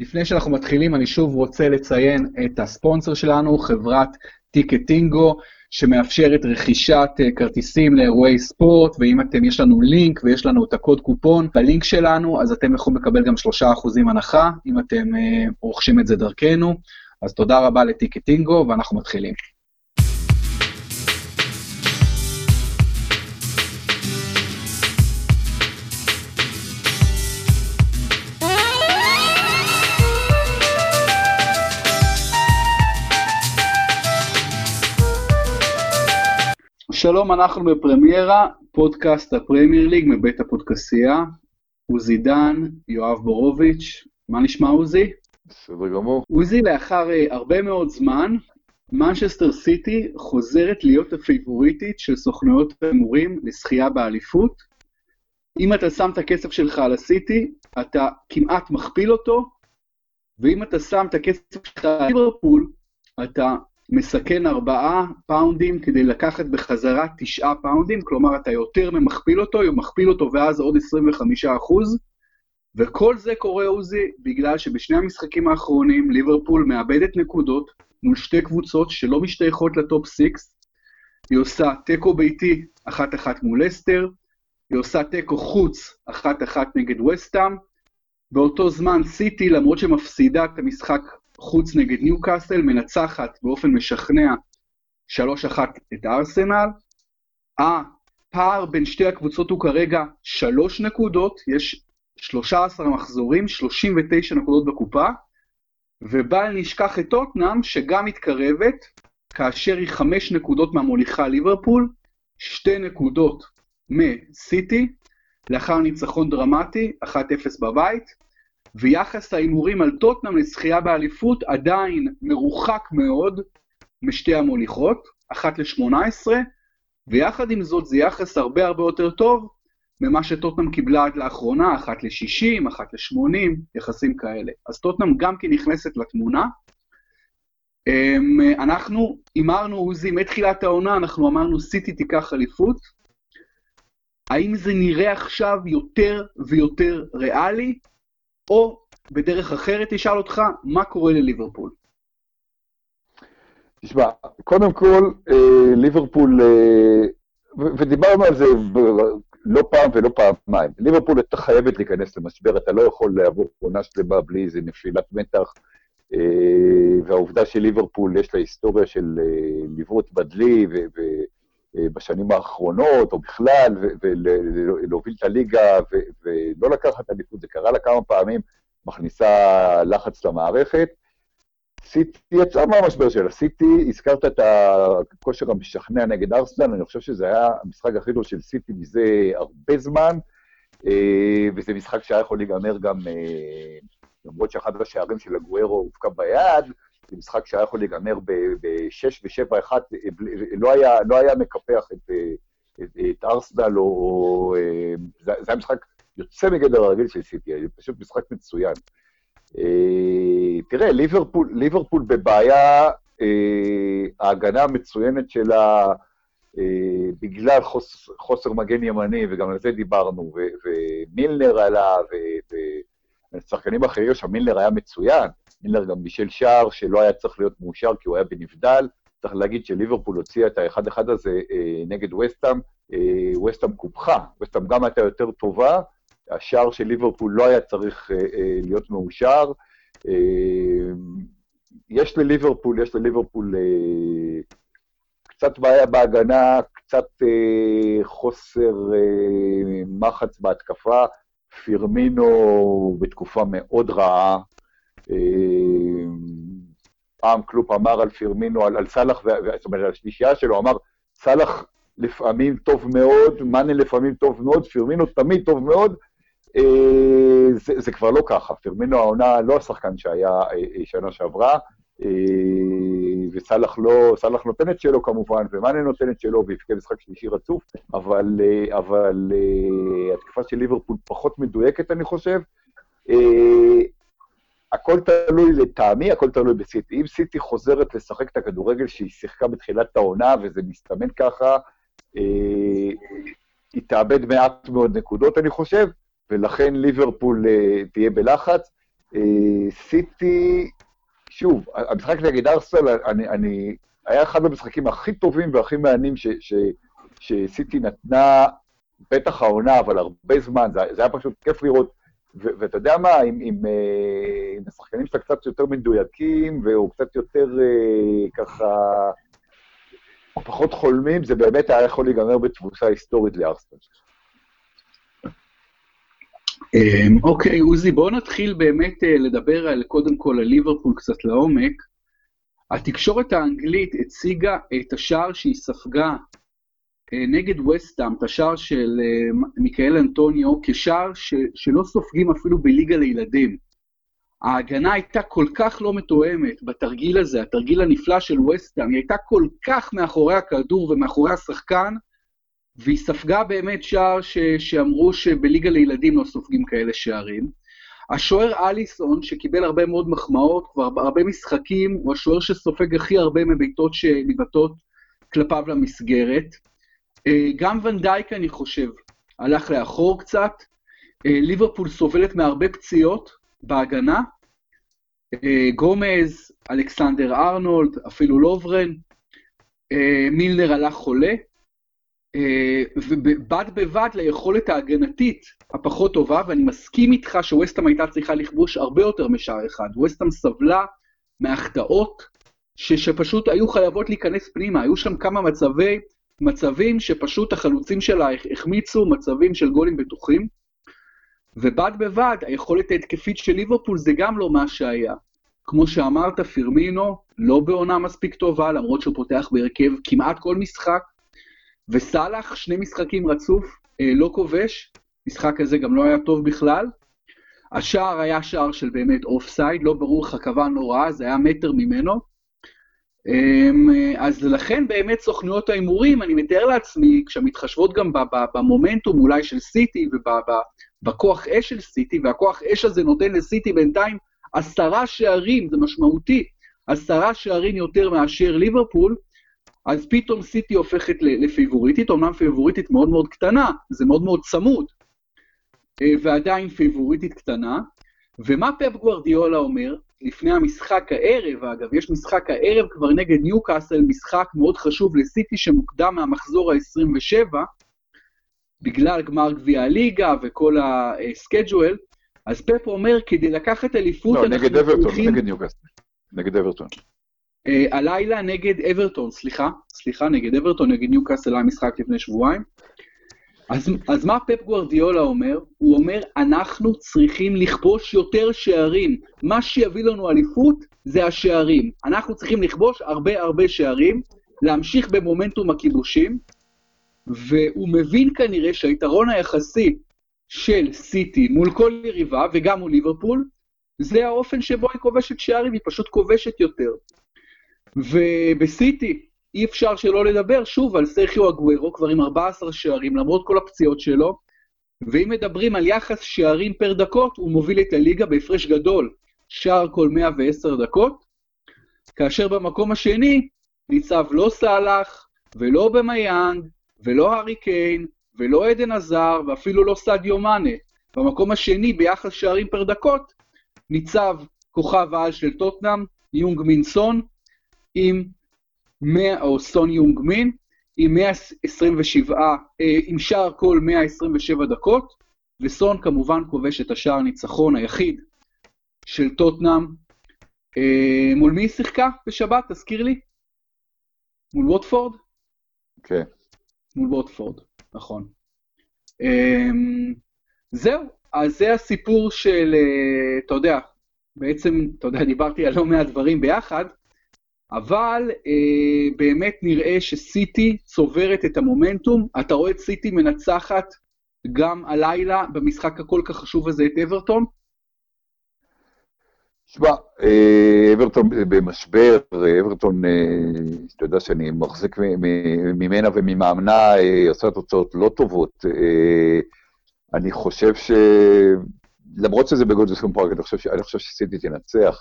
לפני שאנחנו מתחילים, אני שוב רוצה לציין את הספונסר שלנו, חברת טיקטינגו, שמאפשרת רכישת אה, כרטיסים לאירועי ספורט, ואם אתם, יש לנו לינק ויש לנו את הקוד קופון בלינק שלנו, אז אתם יכולים לקבל גם 3% הנחה, אם אתם אה, רוכשים את זה דרכנו. אז תודה רבה לטיקטינגו, ואנחנו מתחילים. שלום, אנחנו בפרמיירה, פודקאסט הפרמייר ליג מבית הפודקאסטיה. עוזי דן, יואב בורוביץ', מה נשמע עוזי? בסדר גמור. עוזי, לאחר אה, הרבה מאוד זמן, מנצ'סטר סיטי חוזרת להיות הפייבוריטית של סוכנויות ההימורים לזכייה באליפות. אם אתה שם את הכסף שלך על הסיטי, אתה כמעט מכפיל אותו, ואם אתה שם את הכסף שלך על ליברפול, אתה מסכן ארבעה פאונדים כדי לקחת בחזרה תשעה פאונדים, כלומר אתה יותר ממכפיל אותו, מכפיל אותו ואז עוד 25 אחוז, וכל זה קורה, עוזי, בגלל שבשני המשחקים האחרונים ליברפול מאבדת נקודות מול שתי קבוצות שלא משתייכות ל top six, היא עושה תיקו ביתי אחת-אחת מול לסטר, היא עושה תיקו חוץ אחת-אחת נגד ווסטהאם, באותו זמן סיטי, למרות שמפסידה את המשחק חוץ נגד ניוקאסל, מנצחת באופן משכנע 3-1 את ארסנל. הפער בין שתי הקבוצות הוא כרגע 3 נקודות, יש 13 מחזורים, 39 נקודות בקופה, ובל נשכח את טוטנאם שגם מתקרבת, כאשר היא 5 נקודות מהמוליכה ליברפול, 2 נקודות מסיטי, לאחר ניצחון דרמטי, 1-0 בבית, ויחס ההימורים על טוטנאם לזכייה באליפות עדיין מרוחק מאוד משתי המוליכות, אחת ל-18, ויחד עם זאת זה יחס הרבה הרבה יותר טוב ממה שטוטנאם קיבלה עד לאחרונה, אחת ל-60, אחת ל-80, יחסים כאלה. אז טוטנאם גם כי נכנסת לתמונה. אמ, אנחנו הימרנו, עוזי, מתחילת העונה, אנחנו אמרנו סיטי תיקח אליפות. האם זה נראה עכשיו יותר ויותר ריאלי? או בדרך אחרת תשאל אותך, מה קורה לליברפול? תשמע, קודם כל, אה, ליברפול, אה, ודיברנו על זה לא פעם ולא פעמיים, ליברפול הייתה חייבת להיכנס למשבר, אתה לא יכול לעבור עונה שלמה בלי איזה נפילת מתח, אה, והעובדה שליברפול יש לה היסטוריה של ליוות בדלי, בשנים האחרונות, או בכלל, ולהוביל את הליגה ולא לקחת אליפות, זה קרה לה כמה פעמים, מכניסה לחץ למערכת. סיטי יצאה מהמשבר שלה. סיטי, הזכרת את הכושר המשכנע נגד ארסנל, אני חושב שזה היה המשחק הכי טוב של סיטי מזה הרבה זמן, אה, וזה משחק שהיה יכול להיגמר גם, אה, למרות שאחד השערים של הגוארו הופקע ביד, זה משחק שהיה יכול להיגמר ב-6 ו-7-1, לא היה, לא היה מקפח את, את, את ארסדל, או... זה, זה היה משחק יוצא מגדר הרגיל של סיטי, פשוט משחק מצוין. אה, תראה, ליברפול, ליברפול בבעיה, אה, ההגנה המצוינת שלה, אה, בגלל חוס, חוסר מגן ימני, וגם על זה דיברנו, ומילנר עלה, ושחקנים אחרים, שם מילנר היה מצוין, מילר גם בישל שער שלא היה צריך להיות מאושר כי הוא היה בנבדל. צריך להגיד שליברפול הוציאה את האחד-אחד הזה אה, נגד וסטאם, אה, וסטאם קופחה, וסטאם גם הייתה יותר טובה, השער של ליברפול לא היה צריך אה, אה, להיות מאושר. אה, יש לליברפול, יש לליברפול אה, קצת בעיה בהגנה, קצת אה, חוסר אה, מחץ בהתקפה. פירמינו בתקופה מאוד רעה, פעם קלופ אמר על פירמינו, על, על סאלח, זאת אומרת, על השלישייה שלו, אמר, סאלח לפעמים טוב מאוד, מאנה לפעמים טוב מאוד, פירמינו תמיד טוב מאוד, אה, זה, זה כבר לא ככה. פירמינו העונה לא השחקן שהיה אה, שנה שעברה, וסאלח לא, סאלח נותן את שלו כמובן, ומאנה נותן את שלו, והפקע משחק שלישי רצוף, אבל, אבל התקפה של ליברפול פחות מדויקת, אני חושב. הכל תלוי לטעמי, הכל תלוי בסיטי. אם סיטי חוזרת לשחק את הכדורגל שהיא שיחקה בתחילת העונה, וזה מסתמן ככה, אה, היא תאבד מעט מאוד נקודות, אני חושב, ולכן ליברפול אה, תהיה בלחץ. סיטי, שוב, המשחק נגד ארסל, אני, אני, היה אחד המשחקים הכי טובים והכי מעניינים שסיטי נתנה, בטח העונה, אבל הרבה זמן, זה, זה היה פשוט כיף לראות. ואתה יודע מה, אם, אם, אה, אם השחקנים שלה קצת יותר מדויקים, והוא קצת יותר אה, ככה, פחות חולמים, זה באמת היה יכול להיגמר בתבוסה היסטורית לארסנל. אמ, אוקיי, עוזי, בואו נתחיל באמת אה, לדבר על, קודם כל על ליברפול קצת לעומק. התקשורת האנגלית הציגה את השער שהיא ספגה נגד וסטאם, את השער של אה, מיקאל אנטוניו, כשער ש, שלא סופגים אפילו בליגה לילדים. ההגנה הייתה כל כך לא מתואמת בתרגיל הזה, התרגיל הנפלא של וסטאם, היא הייתה כל כך מאחורי הכדור ומאחורי השחקן, והיא ספגה באמת שער ש, שאמרו שבליגה לילדים לא סופגים כאלה שערים. השוער אליסון, שקיבל הרבה מאוד מחמאות, כבר הרבה משחקים, הוא השוער שסופג הכי הרבה מבעיטות שמבעטות כלפיו למסגרת. אה, גם ונדייק, אני חושב, הלך לאחור קצת. אה, ליברפול סובלת מהרבה פציעות בהגנה. אה, גומז, אלכסנדר ארנולד, אפילו לוברן. מילנר הלך חולה. ובד בבד ליכולת ההגנתית הפחות טובה, ואני מסכים איתך שווסטהאם הייתה צריכה לכבוש הרבה יותר משער אחד. ווסטהאם סבלה מהחטאות שפשוט היו חייבות להיכנס פנימה, היו שם כמה מצבי מצבים שפשוט החלוצים שלה החמיצו, מצבים של גולים בטוחים. ובד בבד, היכולת ההתקפית של ליברפול זה גם לא מה שהיה. כמו שאמרת, פירמינו לא בעונה מספיק טובה, למרות שהוא פותח בהרכב כמעט כל משחק, וסאלח, שני משחקים רצוף, אה, לא כובש, משחק הזה גם לא היה טוב בכלל. השער היה שער של באמת offside, לא ברור איך קוון לא רע, זה היה מטר ממנו. אמ, אז לכן באמת סוכנויות ההימורים, אני מתאר לעצמי, כשהן מתחשבות גם במומנטום אולי של סיטי ובכוח אש של סיטי, והכוח אש הזה נותן לסיטי בינתיים עשרה שערים, זה משמעותי, עשרה שערים יותר מאשר ליברפול, אז פתאום סיטי הופכת לפייבוריטית, אומנם פייבוריטית מאוד מאוד קטנה, זה מאוד מאוד צמוד, אה, ועדיין פייבוריטית קטנה. ומה פפ גוורדיולה אומר? לפני המשחק הערב, אגב, יש משחק הערב כבר נגד ניוקאסל, משחק מאוד חשוב לסיטי שמוקדם מהמחזור ה-27, בגלל גמר גביע הליגה וכל ה schedule, אז פפ אומר, כדי לקחת אליפות, לא, נגד אברטון, צריכים... נגד ניוקאסל, נגד אברטון. Uh, הלילה נגד אברטון, סליחה, סליחה, נגד אברטון, נגד ניוקאסל היה משחק לפני שבועיים. אז, אז מה פפ גוורדיולה אומר? הוא אומר, אנחנו צריכים לכבוש יותר שערים. מה שיביא לנו אליפות זה השערים. אנחנו צריכים לכבוש הרבה הרבה שערים, להמשיך במומנטום הכיבושים, והוא מבין כנראה שהיתרון היחסי של סיטי מול כל יריבה, וגם מול ליברפול, זה האופן שבו היא כובשת שערים, היא פשוט כובשת יותר. ובסיטי, אי אפשר שלא לדבר שוב על סרחיו אגוורו, כבר עם 14 שערים, למרות כל הפציעות שלו, ואם מדברים על יחס שערים פר דקות, הוא מוביל את הליגה בהפרש גדול, שער כל 110 דקות, כאשר במקום השני ניצב לא סאלח, ולא במיאנג, ולא הארי קיין, ולא עדן עזר, ואפילו לא סעדיו מאנה. במקום השני ביחס שערים פר דקות, ניצב כוכב העל של טוטנאם, יונג מינסון, עם 100, או סון יונג מין, עם 127, אה, עם שער כל 127 דקות, וסון כמובן כובש את השער הניצחון היחיד של טוטנאם. אה, מול מי היא שיחקה בשבת? תזכיר לי. מול ווטפורד? כן. מול ווטפורד, נכון. אה, זהו, אז זה הסיפור של, אה, אתה יודע, בעצם, אתה יודע, דיברתי על לא מעט דברים ביחד, אבל אה, באמת נראה שסיטי צוברת את המומנטום. אתה רואה את סיטי מנצחת גם הלילה במשחק הכל כך חשוב הזה את אברטון? שמע, אה, אברטון במשבר, אברטון, אה, אתה יודע שאני מחזיק ממנה וממאמנה, אה, עושה תוצאות לא טובות. אני חושב ש... למרות שזה בגודלסקום פארק, אני חושב שסיטי תנצח.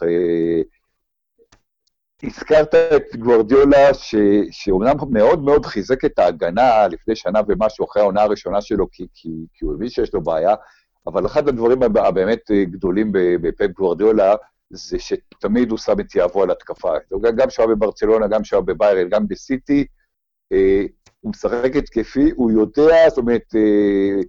הזכרת את גוורדיולה, ש, שאומנם מאוד מאוד חיזק את ההגנה לפני שנה ומשהו, אחרי העונה הראשונה שלו, כי, כי, כי הוא הבין שיש לו בעיה, אבל אחד הדברים הבאמת גדולים בפפ גוורדיולה, זה שתמיד הוא שם את יהבו על התקפה. גם כשהוא היה בברצלונה, גם כשהוא היה בביירן, גם בסיטי, אה, הוא משחק התקפי, הוא יודע, זאת אומרת, אה,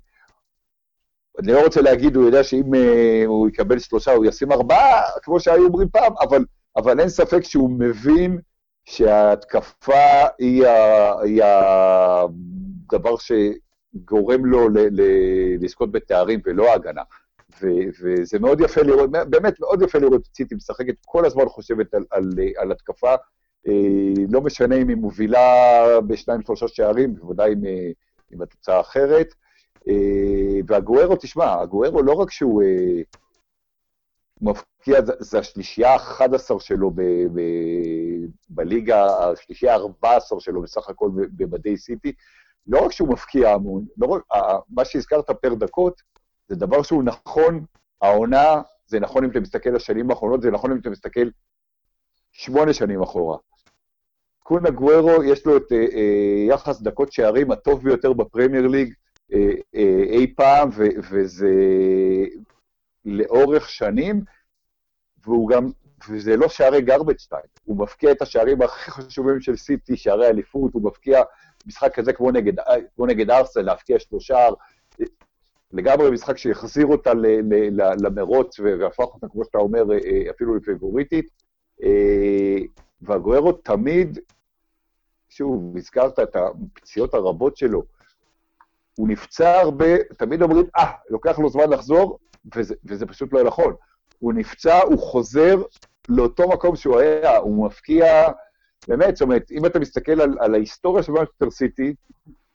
אני לא רוצה להגיד, הוא יודע שאם אה, הוא יקבל שלושה, הוא ישים ארבעה, כמו שהיו אומרים פעם, אבל, אבל אין ספק שהוא מבין שההתקפה היא, ה, היא הדבר שגורם לו ל, ל, לזכות בתארים ולא ההגנה. ו- וזה מאוד יפה לראות, באמת מאוד יפה לראות את סיטי משחקת, כל הזמן חושבת על, על, על התקפה, אה, לא משנה אם היא מובילה בשניים שלושה שערים, בוודאי עם, אה, עם התוצאה האחרת. אה, והגוארו, תשמע, הגוארו לא רק שהוא מפקיע, זה, השלישייה ה-11 שלו ב, ב, בליגה, השלישייה ה-14 שלו בסך הכל במדי סיטי, לא רק שהוא מפקיע המון, לא רק, מה שהזכרת פר דקות, זה דבר שהוא נכון, העונה, זה נכון אם אתה מסתכל לשנים האחרונות, זה נכון אם אתה מסתכל שמונה שנים אחורה. קונה גוורו, יש לו את אה, אה, יחס דקות שערים הטוב ביותר בפרמייר ליג אה, אה, אי פעם, ו, וזה לאורך שנים, והוא גם, וזה לא שערי garbage time, הוא מפקיע את השערים הכי חשובים של סיטי, שערי אליפות, הוא מפקיע משחק כזה כמו נגד, כמו נגד ארסל, להפקיע שלושה, לגמרי משחק שהחזיר אותה ל, ל, ל, למרוץ והפך אותה, כמו שאתה אומר, אה, אפילו לפייבוריטית. אה, והגוארו תמיד, שוב, הזכרת את הפציעות הרבות שלו, הוא נפצע הרבה, תמיד אומרים, אה, ah, לוקח לו זמן לחזור, וזה, וזה פשוט לא נכון. הוא נפצע, הוא חוזר לאותו מקום שהוא היה, הוא מפקיע, באמת, זאת אומרת, אם אתה מסתכל על, על ההיסטוריה של מנצ'סטר סיטי,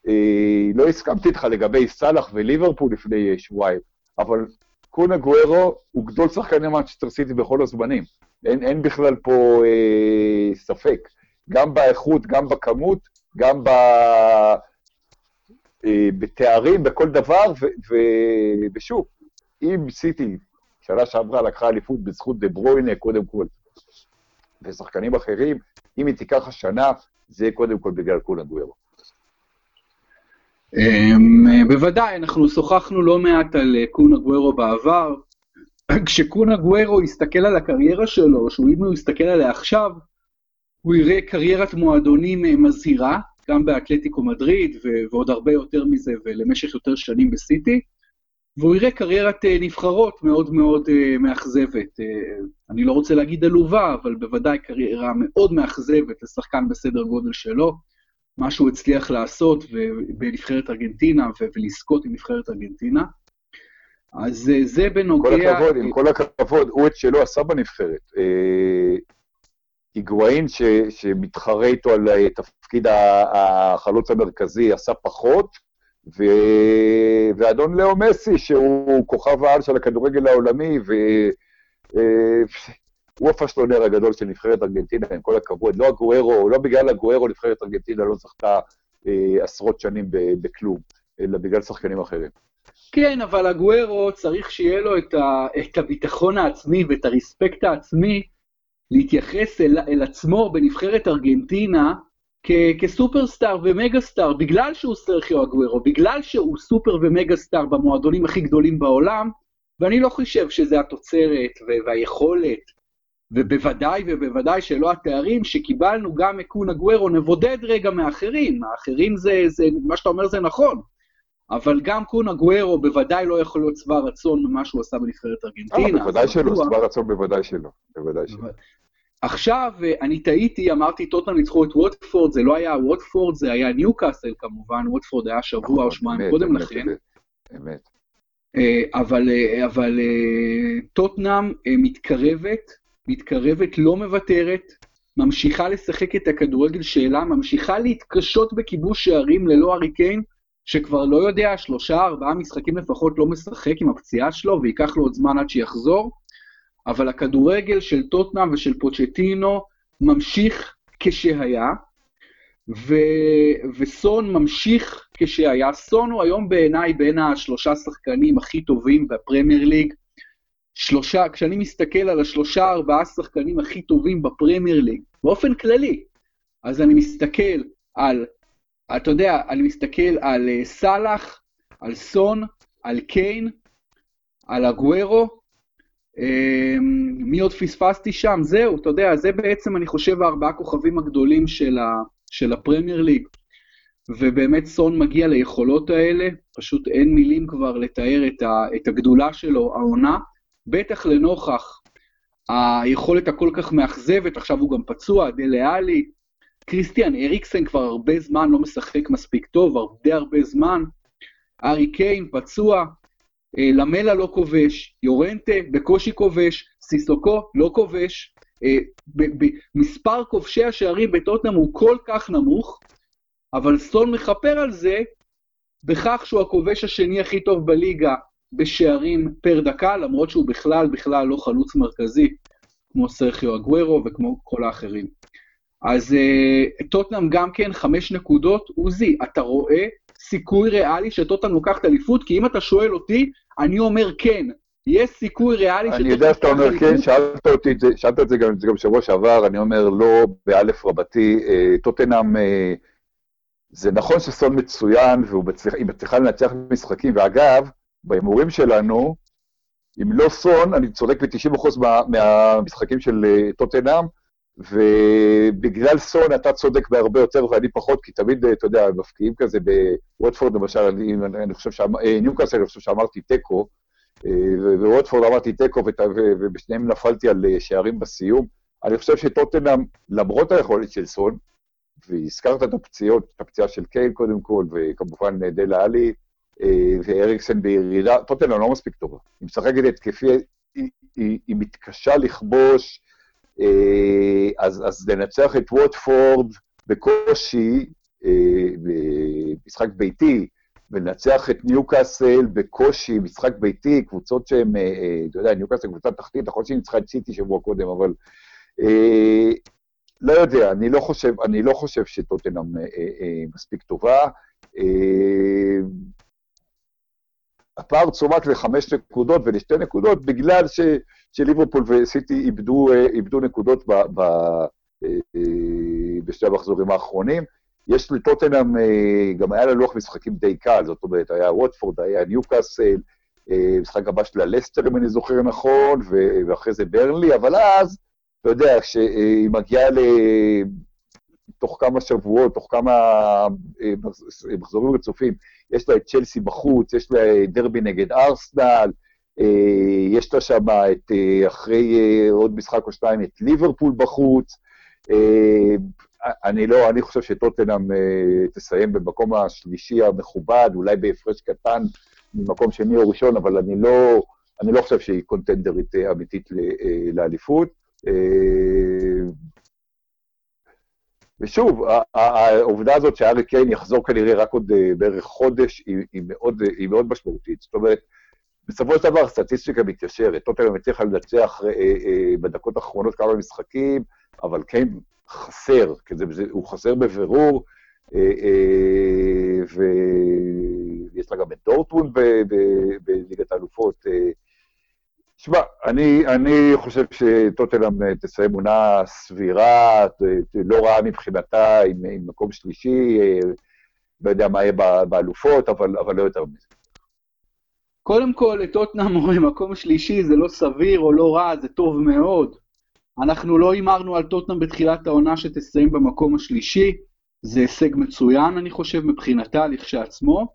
אה, לא הסכמתי איתך לגבי סאלח וליברפול לפני אה, שבועיים, אבל קון אגוארו הוא גדול שחקני מנצ'סטר סיטי בכל הזמנים. אין, אין בכלל פה אה, ספק. גם באיכות, גם בכמות, גם ב, אה, בתארים, בכל דבר, ו, ו, ושוב, אם סיטי שנה שעברה לקחה אליפות בזכות דה ברוינה, קודם כל, ושחקנים אחרים, אם היא תיקח השנה, זה יהיה קודם כל בגלל קונה גוארו. אמ, בוודאי, אנחנו שוחחנו לא מעט על אה, קונה גוורו בעבר. כשקונה גוורו יסתכל על הקריירה שלו, שהוא אם הוא יסתכל עליה עכשיו, הוא יראה קריירת מועדונים אה, מזהירה, גם באתלטיקו מדריד, ועוד הרבה יותר מזה, ולמשך יותר שנים בסיטי, והוא יראה קריירת אה, נבחרות מאוד מאוד מאכזבת. אני לא רוצה להגיד עלובה, אבל בוודאי קריירה מאוד מאכזבת לשחקן בסדר גודל שלו. מה שהוא הצליח לעשות בנבחרת ארגנטינה ולזכות עם נבחרת ארגנטינה. אז אה, זה בנוגע... כל הכבוד, עם כל הכבוד, הוא את שלו עשה בנבחרת. אה, היגואין שמתחרה איתו על אה, תפקיד החלוץ המרכזי עשה פחות, ו... ואדון לאו מסי, שהוא כוכב העל של הכדורגל העולמי, ו... הוא הפשלונר הגדול של נבחרת ארגנטינה, עם כל הכבוד. לא הגוארו, לא בגלל הגוארו נבחרת ארגנטינה לא זכתה אה, עשרות שנים בכלום, אלא בגלל שחקנים אחרים. כן, אבל הגוארו צריך שיהיה לו את, ה, את הביטחון העצמי ואת הרספקט העצמי להתייחס אל, אל עצמו בנבחרת ארגנטינה כ, כסופרסטאר ומגה סטאר, בגלל שהוא סרחיו הגוארו, בגלל שהוא סופר ומגה סטאר במועדונים הכי גדולים בעולם, ואני לא חושב שזה התוצרת והיכולת ובוודאי ובוודאי שלא התארים שקיבלנו גם מקונה גוורו, נבודד רגע מאחרים, האחרים זה, זה, מה שאתה אומר זה נכון, אבל גם קונה גוורו בוודאי לא יכול להיות שבע רצון ממה שהוא עשה בנבחרת ארגנטינה. אה, בוודאי שלא, שבע רצון בוודאי שלא, בוודאי שלא. עכשיו, אני טעיתי, אמרתי, טוטנאם ניצחו את ווטפורד, זה לא היה ווטפורד, זה היה ניוקאסל כמובן, ווטפורד היה שבוע או נכון, שבועיים קודם לכן. אמת. אה, אבל, אה, אבל אה, טוטנאם מתקרבת מתקרבת, לא מוותרת, ממשיכה לשחק את הכדורגל שלה, ממשיכה להתקשות בכיבוש שערים ללא אריקיין, שכבר לא יודע, שלושה, ארבעה משחקים לפחות לא משחק עם הפציעה שלו, וייקח לו עוד זמן עד שיחזור. אבל הכדורגל של טוטנאם ושל פוצ'טינו ממשיך כשהיה, ו... וסון ממשיך כשהיה. סון הוא היום בעיניי בין השלושה שחקנים הכי טובים בפרמייר ליג. שלושה, כשאני מסתכל על השלושה ארבעה שחקנים הכי טובים בפרמייר ליג, באופן כללי, אז אני מסתכל על, אתה יודע, אני מסתכל על uh, סאלח, על סון, על קיין, על הגוורו. מי עוד פספסתי שם? זהו, אתה יודע, זה בעצם, אני חושב, הארבעה כוכבים הגדולים של, ה, של הפרמייר ליג. ובאמת סון מגיע ליכולות האלה, פשוט אין מילים כבר לתאר את, ה, את הגדולה שלו, העונה, בטח לנוכח היכולת הכל כך מאכזבת, עכשיו הוא גם פצוע, דלה עלי, קריסטיאן אריקסן כבר הרבה זמן לא משחק מספיק טוב, הרבה הרבה זמן, ארי קיין פצוע, למלה לא כובש, יורנטה בקושי כובש, סיסוקו לא כובש, אה, מספר כובשי השערים בטוטנאם הוא כל כך נמוך, אבל סון מכפר על זה בכך שהוא הכובש השני הכי טוב בליגה בשערים פר דקה, למרות שהוא בכלל בכלל לא חלוץ מרכזי, כמו סרחיו אגוורו וכמו כל האחרים. אז uh, טוטנאם גם כן חמש נקודות. עוזי, אתה רואה סיכוי ריאלי שטוטנאם לוקחת אליפות? כי אם אתה שואל אותי, אני אומר כן. יש סיכוי ריאלי אליפות? אני יודע שאתה אומר כן, שאלת אותי את זה, שאלת את זה גם בשבוע שעבר, אני אומר לא באלף רבתי. אה, טוטנאם, אה, זה נכון שסון מצוין, והיא מצליחה לנצח משחקים, ואגב, בהימורים שלנו, אם לא סון, אני צודק ב-90% מה, מהמשחקים של טוטנאם, ובגלל סון אתה צודק בהרבה יותר ואני פחות, כי תמיד, אתה יודע, מפקיעים כזה בווטפורד למשל, אני, אני חושב ניוקאסל, אני חושב שאמרתי תיקו, בווטפורד אמרתי תיקו, ובשניהם נפלתי על שערים בסיום. אני חושב שטוטנאם, למרות היכולת של סון, והזכרת את הפציעות, את הפציעה של קייל קודם כל, וכמובן דלה עלי, ואריקסן בירידה, טוטנאם לא מספיק טובה. היא משחקת התקפי, היא, היא, היא מתקשה לכבוש, אה, אז, אז לנצח את ווטפורד בקושי, אה, במשחק ביתי, ולנצח את ניוקאסל בקושי, משחק ביתי, קבוצות שהן, אה, אתה יודע, ניוקאסל קבוצה תחתית, להיות שהיא ניצחה את סיטי שבוע קודם, אבל לא יודע, אני לא חושב, אני לא חושב שטוטנאם מספיק טובה. הפער צומק לחמש נקודות ולשתי נקודות בגלל ש, שליברפול וסיטי איבדו, אה, איבדו נקודות ב, ב, אה, בשתי המחזורים האחרונים. יש לטוטנאם, גם היה לה לוח משחקים די קל, זאת אומרת, היה ווטפורד, היה ניוקאסל, משחק הבא שלה לסטר, אם אני זוכר נכון, ואחרי זה ברנלי, אבל אז, אתה יודע, כשהיא מגיעה ל... תוך כמה שבועות, תוך כמה מחזורים רצופים, יש לה את צ'לסי בחוץ, יש לה דרבי נגד ארסנל, אה, יש לה שם את, אה, אחרי אה, עוד משחק או שתיים, את ליברפול בחוץ. אני לא, אני חושב שטוטנאם תסיים במקום השלישי המכובד, אולי בהפרש קטן ממקום שני או ראשון, אבל אני לא, אני לא חושב שהיא קונטנדרית אמיתית לאליפות. ושוב, העובדה הזאת שארי קיין יחזור כנראה רק עוד אה, בערך חודש, היא, היא, מאוד, היא מאוד משמעותית. זאת אומרת, בסופו של דבר הסטטיסטיקה מתיישרת. טוטנאם הצליחה לנצח אה, אה, בדקות האחרונות כמה משחקים, אבל קיין חסר, כי זה, הוא חסר בבירור, אה, אה, ויש לה גם את דורטמונד בליגת האלופות. אה, תשמע, אני, אני חושב שטוטלם אה, תסיים עונה סבירה, לא רעה מבחינתה, עם, עם מקום שלישי, אה, לא יודע מה יהיה באלופות, אבל, אבל לא יותר מזה. קודם כל, לטוטנאם אומרים מקום שלישי זה לא סביר או לא רע, זה טוב מאוד. אנחנו לא הימרנו על טוטנאם בתחילת העונה שתסיים במקום השלישי, זה הישג מצוין, אני חושב, מבחינתה, לכשעצמו.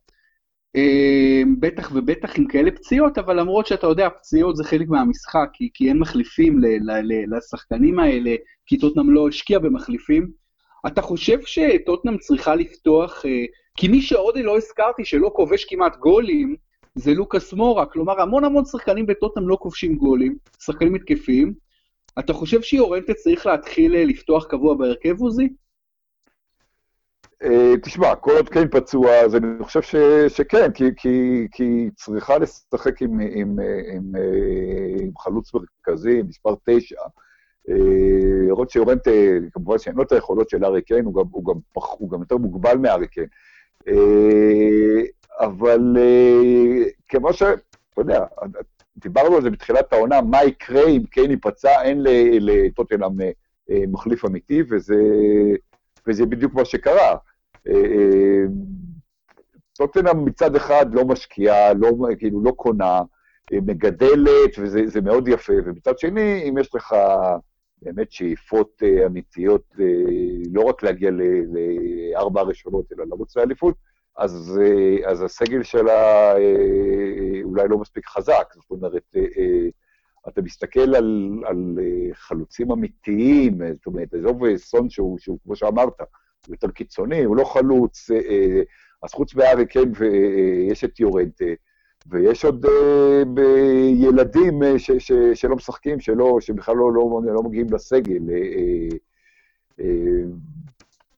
אה, בטח ובטח עם כאלה פציעות, אבל למרות שאתה יודע, פציעות זה חלק מהמשחק, כי, כי אין מחליפים ל, ל, ל, לשחקנים האלה, כי טוטנאם לא השקיע במחליפים. אתה חושב שטוטנאם צריכה לפתוח, אה, כי מי שעוד לא הזכרתי שלא כובש כמעט גולים, זה לוקאס מורה, כלומר המון המון שחקנים בטוטנאם לא כובשים גולים, שחקנים התקפיים. אתה חושב שיורנטה צריך להתחיל אה, לפתוח קבוע בהרכב עוזי? אה, תשמע, כל עוד קיין פצוע, אז אני חושב ש, שכן, כי, כי, כי צריכה לשחק עם, עם, עם, עם אה, עם חלוץ מרכזי, מספר תשע. למרות אה, שיורנט, כמובן שאין לו את היכולות של ארי קיין, הוא גם, הוא, גם, הוא גם יותר מוגבל מארי קיין. אבל כמו ש... אתה יודע, דיברנו על זה בתחילת העונה, מה יקרה אם קיין ייפצע, אין לטוטנאם מחליף אמיתי, וזה, וזה בדיוק מה שקרה. טוטנאם מצד אחד לא משקיעה, לא, כאילו לא קונה, מגדלת, וזה מאוד יפה. ומצד שני, אם יש לך באמת שאיפות אמיתיות, לא רק להגיע לארבע הראשונות, אלא לרוץ לאליפות, אז, אז הסגל שלה אולי לא מספיק חזק. זאת אומרת, אתה מסתכל על, על חלוצים אמיתיים, זאת אומרת, עזוב סון שהוא, שהוא, כמו שאמרת, הוא יותר קיצוני, הוא לא חלוץ, אז חוץ מארי קיין ויש את יורנטה, ויש עוד ילדים ש, ש, שלא משחקים, שלא, שבכלל לא, לא, לא מגיעים לסגל.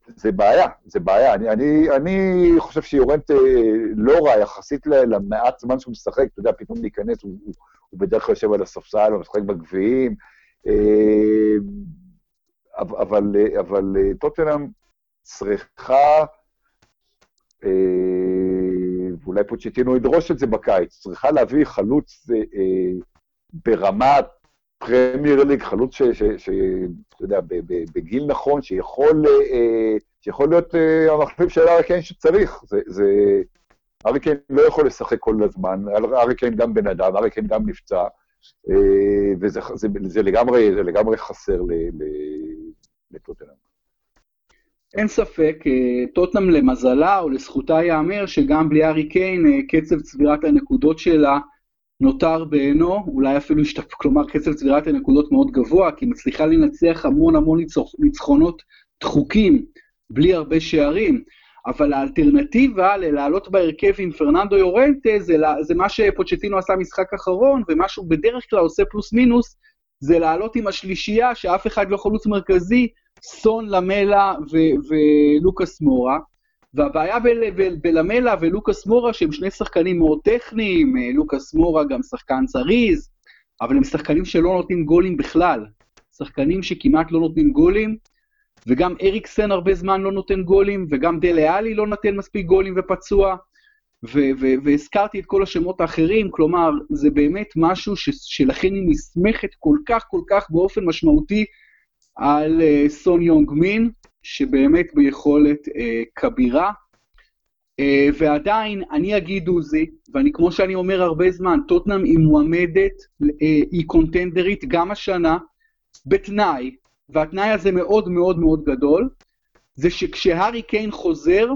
זה בעיה, זה בעיה. אני, אני, אני חושב שיורנט לא רע יחסית למעט זמן שהוא משחק, אתה יודע, פתאום להיכנס, הוא, הוא, הוא בדרך כלל יושב על הספסל, הוא משחק בגביעים, אבל, אבל טוטנאם צריכה, ואולי פוצ'טינו ידרוש את זה בקיץ, צריכה להביא חלוץ ברמת פרמייר ליג, חלוץ שאתה יודע, בגיל נכון, שיכול, שיכול להיות המחליף של ארי קיין שצריך. זה, זה, ארי קיין לא יכול לשחק כל הזמן, ארי קיין גם בן אדם, ארי קיין גם נפצע, וזה זה, זה לגמרי, זה לגמרי חסר לטוטנאם. אין ספק, טוטנאם למזלה או לזכותה ייאמר שגם בלי ארי קיין, קצב צבירת הנקודות שלה נותר בעינו, אולי אפילו השתפ... כלומר קצב צבירת הנקודות מאוד גבוה, כי מצליחה לנצח המון המון ניצחונות דחוקים, בלי הרבה שערים, אבל האלטרנטיבה ללעלות בהרכב עם פרננדו יורנטה זה, זה מה שפוצ'טינו עשה משחק אחרון, ומה שהוא בדרך כלל עושה פלוס מינוס, זה לעלות עם השלישייה, שאף אחד לא חלוץ מרכזי, סון, למלה ולוקאס מורה. והבעיה בלמלה ולוקאס מורה, שהם שני שחקנים מאוד טכניים, אה, לוקאס מורה גם שחקן זריז, אבל הם שחקנים שלא נותנים גולים בכלל. שחקנים שכמעט לא נותנים גולים, וגם אריקסן הרבה זמן לא נותן גולים, וגם דלה עלי לא נותן מספיק גולים ופצוע, והזכרתי את כל השמות האחרים, כלומר, זה באמת משהו שלכן היא נסמכת כל כך כל כך באופן משמעותי על uh, סון יונג מין, שבאמת ביכולת אה, כבירה. אה, ועדיין, אני אגיד עוזי, ואני כמו שאני אומר הרבה זמן, טוטנאם היא מועמדת, אה, היא קונטנדרית גם השנה, בתנאי, והתנאי הזה מאוד מאוד מאוד גדול, זה שכשהארי קיין חוזר,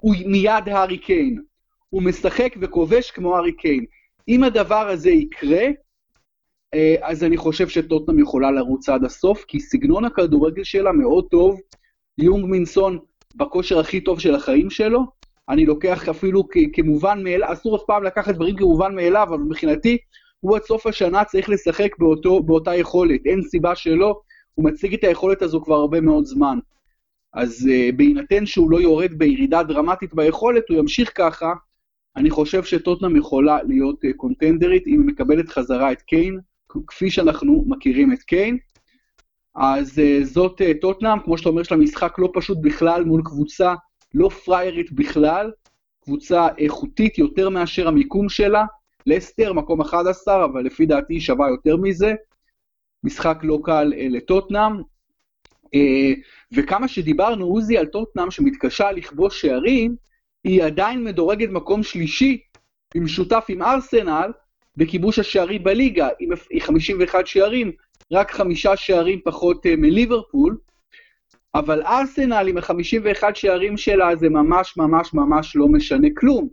הוא מיד הארי קיין. הוא משחק וכובש כמו הארי קיין. אם הדבר הזה יקרה, אה, אז אני חושב שטוטנאם יכולה לרוץ עד הסוף, כי סגנון הכדורגל שלה מאוד טוב, יונג מינסון בכושר הכי טוב של החיים שלו, אני לוקח אפילו כמובן מאליו, אסור אף פעם לקחת דברים כמובן מאליו, אבל מבחינתי, הוא עד סוף השנה צריך לשחק באותו, באותה יכולת, אין סיבה שלא, הוא מציג את היכולת הזו כבר הרבה מאוד זמן. אז uh, בהינתן שהוא לא יורד בירידה דרמטית ביכולת, הוא ימשיך ככה, אני חושב שטוטנאם יכולה להיות uh, קונטנדרית אם היא מקבלת חזרה את קיין, כפי שאנחנו מכירים את קיין. אז uh, זאת uh, טוטנאם, כמו שאתה אומר, יש לה משחק לא פשוט בכלל מול קבוצה לא פריירית בכלל, קבוצה איכותית יותר מאשר המיקום שלה. לסטר, מקום 11, אבל לפי דעתי שווה יותר מזה. משחק לא קל uh, לטוטנאם. וכמה שדיברנו, עוזי, על טוטנאם שמתקשה לכבוש שערים, היא עדיין מדורגת מקום שלישי, עם שותף עם ארסנל, בכיבוש השערים בליגה, עם 51 שערים, רק חמישה שערים פחות uh, מליברפול, אבל ארסנל עם ה-51 שערים שלה זה ממש ממש ממש לא משנה כלום,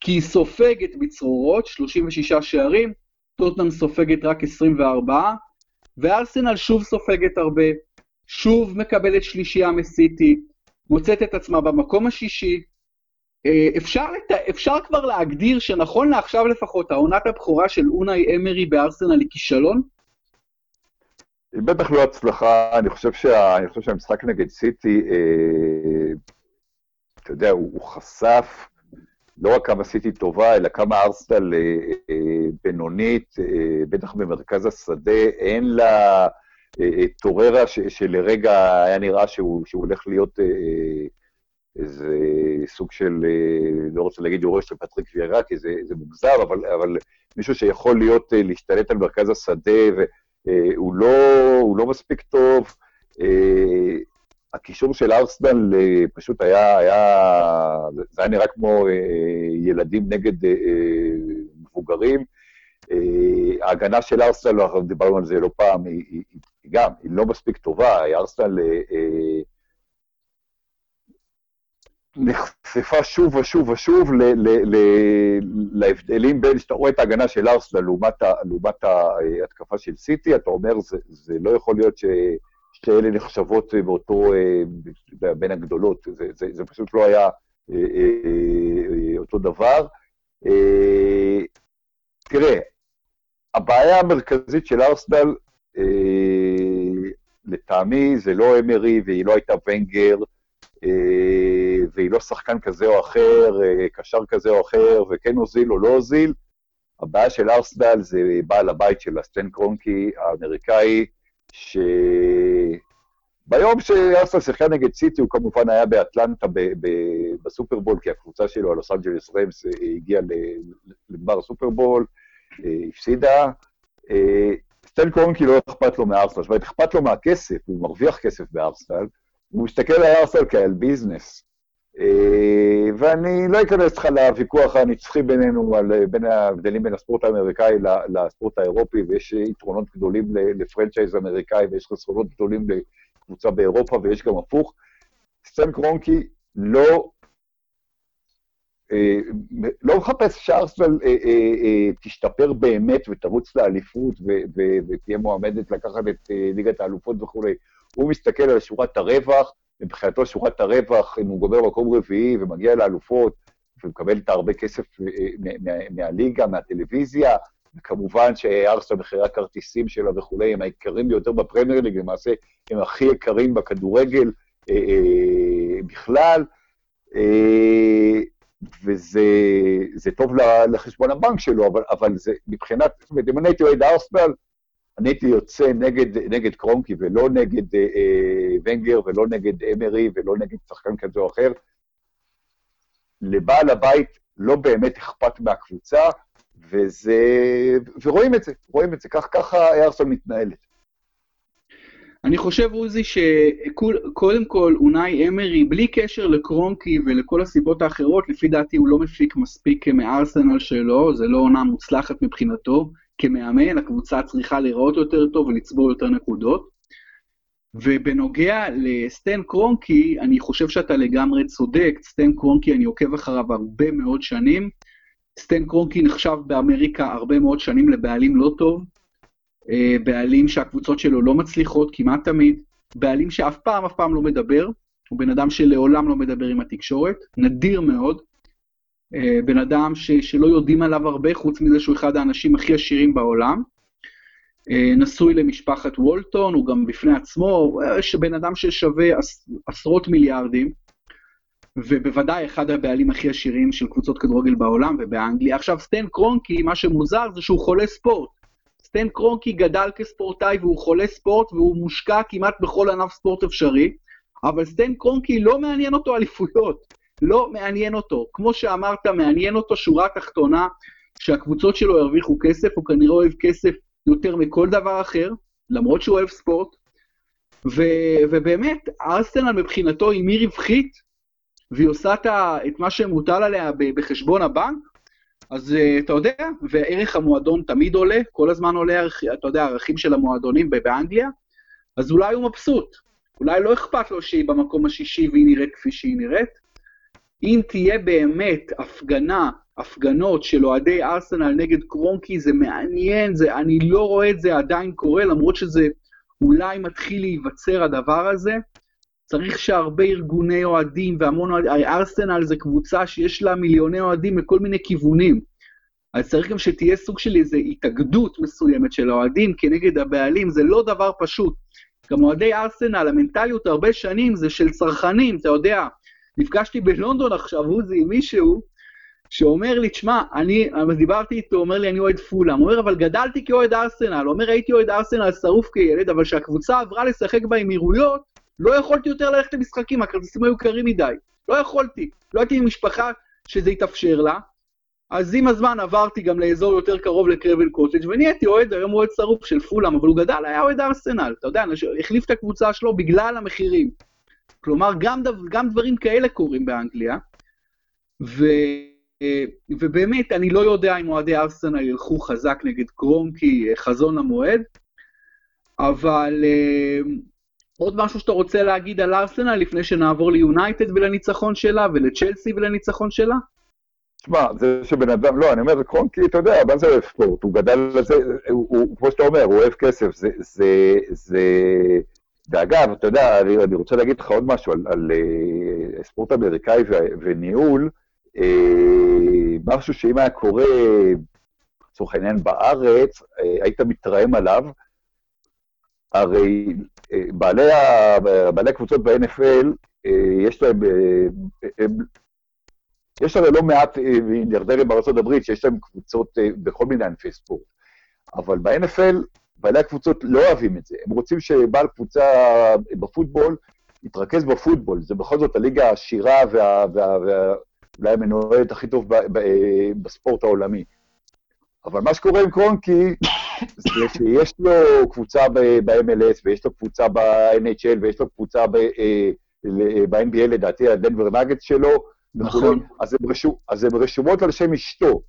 כי היא סופגת בצרורות, 36 שערים, טוטנאם סופגת רק 24, וארסנל שוב סופגת הרבה, שוב מקבלת שלישייה מסיטי, מוצאת את עצמה במקום השישי. אה, אפשר, לת... אפשר כבר להגדיר שנכון לעכשיו לפחות, העונת הבכורה של אונאי אמרי בארסנל היא כישלון? היא בטח לא הצלחה, אני חושב, שה, אני חושב שהמשחק נגד סיטי, אה, אתה יודע, הוא, הוא חשף לא רק כמה סיטי טובה, אלא כמה ארסטל אה, אה, בינונית, אה, בטח במרכז השדה, אין לה אה, אה, טוררה ש, שלרגע היה נראה שהוא, שהוא הולך להיות אה, איזה סוג של, אה, לא רוצה להגיד יורש של פטריק ויארה, כי זה, זה מוגזר, אבל, אבל מישהו שיכול להיות, אה, להשתלט על מרכז השדה, ו... אה, הוא, לא, הוא לא מספיק טוב. אה, הקישור של ארסנל אה, פשוט היה, היה, זה היה נראה כמו ילדים נגד מבוגרים. ההגנה של ארסנל, אנחנו דיברנו על זה לא פעם, היא, היא, היא גם, היא לא מספיק טובה, ארסנל נחשפה שוב ושוב ושוב ל, ל, ל, להבדלים בין, שאתה רואה את ההגנה של ארסנל לעומת, לעומת ההתקפה של סיטי, אתה אומר, זה, זה לא יכול להיות ש... שתי אלה נחשבות באותו, בין הגדולות, זה, זה, זה פשוט לא היה אותו דבר. תראה, הבעיה המרכזית של ארסנל, אה, לטעמי, זה לא אמרי והיא לא הייתה ונגר, אה, והיא לא שחקן כזה או אחר, אה, קשר כזה או אחר, וכן הוזיל או לא הוזיל. הבעיה של ארסנל זה בעל הבית של הסטן קרונקי האמריקאי, שביום שארסנל שיחקה נגד סיטי, הוא כמובן היה באטלנטה בסופרבול, כי הקבוצה שלו, הלוס אנג'לס ראמס, הגיעה לגמר הסופרבול. אה, הפסידה. אה, סטן קרונקי לא אכפת לו מארסנל, זאת אומרת, אכפת לו מהכסף, הוא מרוויח כסף בארסנל, הוא מסתכל על ארסנל כעל business. אה, ואני לא אכנס לך לוויכוח הנצחי בינינו, על, בין ההבדלים בין הספורט האמריקאי לספורט האירופי, ויש יתרונות גדולים ל franchise אמריקאי, ויש חסרונות גדולים לקבוצה באירופה, ויש גם הפוך. סטן קרונקי לא אה, לא מחפש שארסנל אה, אה, תשתפר באמת ותרוץ לאליפות ותהיה מועמדת לקחת את ליגת האלופות וכולי. הוא מסתכל על שורת הרווח, מבחינתו שורת הרווח, אם הוא גומר מקום רביעי ומגיע לאלופות, ומקבל את הרבה כסף מהליגה, מהטלוויזיה, וכמובן שארסנל מחירי הכרטיסים שלה וכולי הם היקרים ביותר בפרמייר ליג, למעשה הם הכי יקרים בכדורגל בכלל. וזה טוב לחשבון הבנק שלו, אבל, אבל זה מבחינת, זאת אומרת, אם אני הייתי אוהד ארסנל, אני הייתי יוצא נגד, נגד קרונקי ולא נגד אה, אה, ונגר ולא נגד אמרי ולא נגד שחקן כזה או אחר. לבעל הבית לא באמת אכפת מהקבוצה, וזה, ורואים את זה, רואים את זה, כך, ככה ארסנל מתנהלת. אני חושב, עוזי, שקודם כל, אונאי אמרי, בלי קשר לקרונקי ולכל הסיבות האחרות, לפי דעתי הוא לא מפיק מספיק מארסנל שלו, זה לא עונה מוצלחת מבחינתו. כמאמן, הקבוצה צריכה להיראות יותר טוב ולצבור יותר נקודות. ובנוגע לסטן קרונקי, אני חושב שאתה לגמרי צודק, סטן קרונקי, אני עוקב אחריו הרבה מאוד שנים. סטן קרונקי נחשב באמריקה הרבה מאוד שנים לבעלים לא טוב, אה, בעלים שהקבוצות שלו לא מצליחות כמעט תמיד, בעלים שאף פעם אף פעם לא מדבר, הוא בן אדם שלעולם לא מדבר עם התקשורת, נדיר מאוד, בן אדם ש, שלא יודעים עליו הרבה, חוץ מזה שהוא אחד האנשים הכי עשירים בעולם. אה, נשוי למשפחת וולטון, הוא גם בפני עצמו, בן אדם ששווה עשרות מיליארדים, ובוודאי אחד הבעלים הכי עשירים של קבוצות כדורגל בעולם ובאנגליה. עכשיו, סטן קרונקי, מה שמוזר זה שהוא חולה ספורט. סטן קרונקי גדל כספורטאי והוא חולה ספורט והוא מושקע כמעט בכל ענף ספורט אפשרי, אבל סטן קרונקי לא מעניין אותו אליפויות, לא מעניין אותו. כמו שאמרת, מעניין אותו שורה תחתונה, שהקבוצות שלו ירוויחו כסף, הוא כנראה אוהב כסף יותר מכל דבר אחר, למרות שהוא אוהב ספורט. ו- ובאמת, ארסנל מבחינתו, אם היא רווחית, והיא עושה את מה שמוטל עליה בחשבון הבנק, אז uh, אתה יודע, וערך המועדון תמיד עולה, כל הזמן עולה, אתה יודע, הערכים של המועדונים באנגליה, אז אולי הוא מבסוט, אולי לא אכפת לו שהיא במקום השישי והיא נראית כפי שהיא נראית. אם תהיה באמת הפגנה, הפגנות של אוהדי ארסנל נגד קרונקי, זה מעניין, זה, אני לא רואה את זה עדיין קורה, למרות שזה אולי מתחיל להיווצר הדבר הזה. צריך שהרבה ארגוני אוהדים והמון אוהדים, ארסנל זה קבוצה שיש לה מיליוני אוהדים מכל מיני כיוונים. אז צריך גם שתהיה סוג של איזו התאגדות מסוימת של האוהדים כנגד הבעלים, זה לא דבר פשוט. גם אוהדי ארסנל, המנטליות הרבה שנים זה של צרכנים, אתה יודע, נפגשתי בלונדון עכשיו, עוזי, עם מישהו, שאומר לי, תשמע, אני, דיברתי איתו, אומר לי, אני אוהד פולאם, הוא אומר, אבל גדלתי כאוהד ארסנל, אומר, הייתי אוהד ארסנל שרוף כילד, אבל כשהקבוצה עברה לשחק באמירויות, לא יכולתי יותר ללכת למשחקים, הכרטיסים היו קרים מדי. לא יכולתי. לא הייתי עם משפחה שזה התאפשר לה. אז עם הזמן עברתי גם לאזור יותר קרוב לקרבל קוטג' ונהייתי אוהד, היום אוהד שרוף של פולאם, אבל הוא גדל, היה אוהד ארסנל. אתה יודע, החליף את הקבוצה שלו בגלל המחירים. כלומר, גם, דו, גם דברים כאלה קורים באנגליה. ו... ובאמת, אני לא יודע אם אוהדי ארסנל ילכו חזק נגד קרונקי, חזון המועד, אבל עוד משהו שאתה רוצה להגיד על ארסנל לפני שנעבור ליונייטד ולניצחון שלה, ולצ'לסי ולניצחון שלה? תשמע, זה שבן אדם, לא, אני אומר, קרונקי, אתה יודע, מה זה אוהב ספורט? הוא גדל לזה, הוא, הוא, כמו שאתה אומר, הוא אוהב כסף, זה, זה, זה... ואגב, אתה יודע, אני, אני רוצה להגיד לך עוד משהו על, על uh, ספורט אמריקאי ו, וניהול, uh, משהו שאם היה קורה, לצורך העניין בארץ, uh, היית מתרעם עליו, הרי uh, בעלי, ה, בעלי הקבוצות ב-NFL, uh, יש להם, הם, יש הרי לא מעט מיליארדרים בארצות הברית שיש להם קבוצות בכל מיני ענפי ספורט, אבל ב-NFL בעלי הקבוצות לא אוהבים את זה. הם רוצים שבעל קבוצה בפוטבול יתרכז בפוטבול. זה בכל זאת הליגה העשירה ואולי וה, וה, וה, המנוהלת הכי טוב ב, ב, בספורט העולמי. אבל מה שקורה עם קרונקי, זה שיש לו קבוצה ב-MLS, ויש לו קבוצה ב-NHL, ויש לו קבוצה ב-NBA, אה, לדעתי, הדנבר נגץ שלו, נכון. אז הן רשומות על שם אשתו.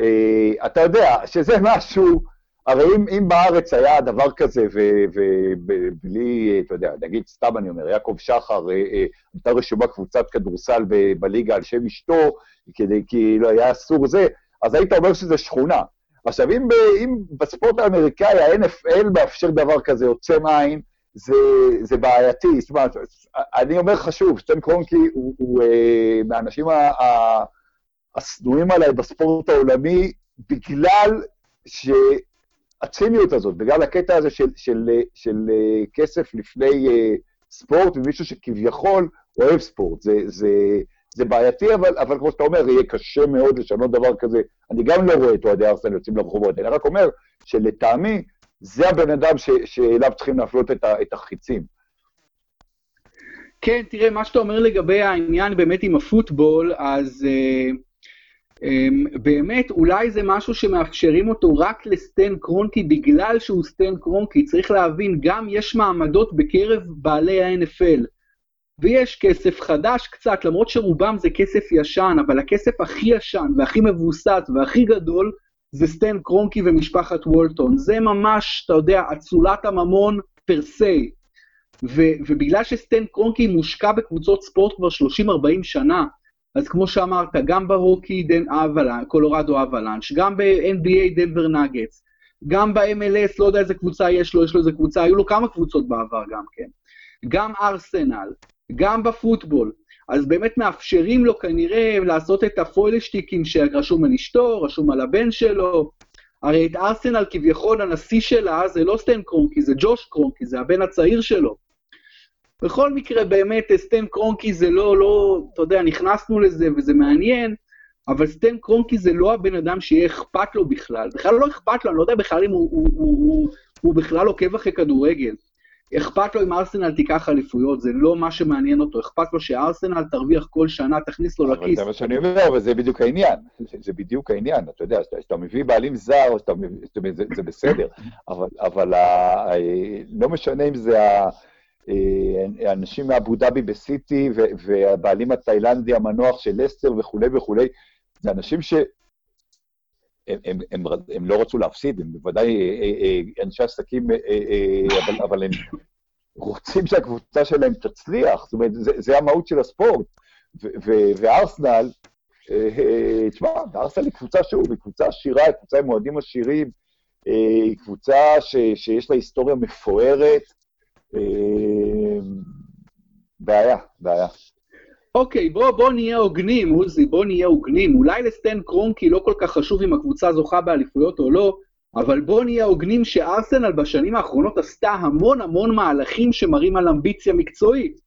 אה, אתה יודע שזה משהו הרי אם, אם בארץ היה דבר כזה, ובלי, אתה יודע, נגיד, סתם אני אומר, יעקב שחר, אה, אה, הייתה רשומה קבוצת כדורסל בליגה על שם אשתו, כדי, כי לא היה אסור זה, אז היית אומר שזה שכונה. עכשיו, אם, אם בספורט האמריקאי ה-NFL מאפשר דבר כזה, עוצם עין, זה, זה בעייתי. זאת אומרת, אני אומר לך שוב, סטן קרונקי הוא, הוא אה, מהאנשים השנואים עליי בספורט העולמי, בגלל ש... הציניות הזאת, בגלל הקטע הזה של, של, של, של אה, כסף לפני uh, ספורט, ומישהו שכביכול אוהב ספורט. זה, זה, זה בעייתי, אבל, אבל כמו שאתה אומר, יהיה קשה מאוד לשנות דבר כזה. אני גם לא רואה את אוהדי ארסנל יוצאים לרחובות, אני רק אומר שלטעמי, זה הבן אדם ש, שאליו צריכים להפלות את, ה, את החיצים. כן, תראה, מה שאתה אומר לגבי העניין באמת עם הפוטבול, אז... Uh... אמ, באמת, אולי זה משהו שמאפשרים אותו רק לסטן קרונקי בגלל שהוא סטן קרונקי. צריך להבין, גם יש מעמדות בקרב בעלי ה-NFL. ויש כסף חדש קצת, למרות שרובם זה כסף ישן, אבל הכסף הכי ישן והכי מבוסס והכי גדול זה סטן קרונקי ומשפחת וולטון. זה ממש, אתה יודע, אצולת הממון פר סי. ובגלל שסטן קרונקי מושקע בקבוצות ספורט כבר 30-40 שנה, אז כמו שאמרת, גם ברוקי דן אבלן, קולורדו אבלנש, גם ב-NBA דנבר נגטס, גם ב-MLS, לא יודע איזה קבוצה יש לו, יש לו איזה קבוצה, היו לו כמה קבוצות בעבר גם כן. גם ארסנל, גם בפוטבול. אז באמת מאפשרים לו כנראה לעשות את הפוילשטיקים שרשום על אשתו, רשום על הבן שלו. הרי את ארסנל כביכול הנשיא שלה זה לא סטן קרונקי, זה ג'וש קרונקי, זה הבן הצעיר שלו. בכל מקרה, באמת, סטן קרונקי זה לא, לא, אתה יודע, נכנסנו לזה וזה מעניין, אבל סטן קרונקי זה לא הבן אדם שיהיה אכפת לו בכלל. בכלל לא אכפת לו, אני לא יודע בכלל אם הוא, הוא, הוא, הוא, הוא בכלל עוקב אחרי כדורגל. אכפת לו אם ארסנל תיקח אליפויות, זה לא מה שמעניין אותו, אכפת לו שארסנל תרוויח כל שנה, תכניס לו לכיס. זה מה שאני אומר, אבל זה בדיוק העניין, זה בדיוק העניין, אתה יודע, כשאתה מביא בעלים זר, שאתה זה, זה בסדר, אבל, אבל ה, לא משנה אם זה ה... אה, אנשים מאבו דאבי בסיטי, והבעלים התאילנדי המנוח של לסטר וכולי וכולי, זה אנשים ש... הם, הם, הם, הם לא רצו להפסיד, הם בוודאי אה, אה, אנשי עסקים, אבל, אבל הם רוצים שהקבוצה שלהם תצליח, זאת אומרת, זה, זה המהות של הספורט. וארסנל, תשמע, ארסנל היא קבוצה, שוב, היא קבוצה עשירה, היא קבוצה עם אוהדים עשירים, היא קבוצה ש, שיש לה היסטוריה מפוארת, בעיה, בעיה. אוקיי, בוא, בוא נהיה הוגנים, עוזי, בוא נהיה הוגנים. אולי לסטן קרונקי לא כל כך חשוב אם הקבוצה זוכה באליפויות או לא, אבל בוא נהיה הוגנים שארסנל בשנים האחרונות עשתה המון המון מהלכים שמראים על אמביציה מקצועית.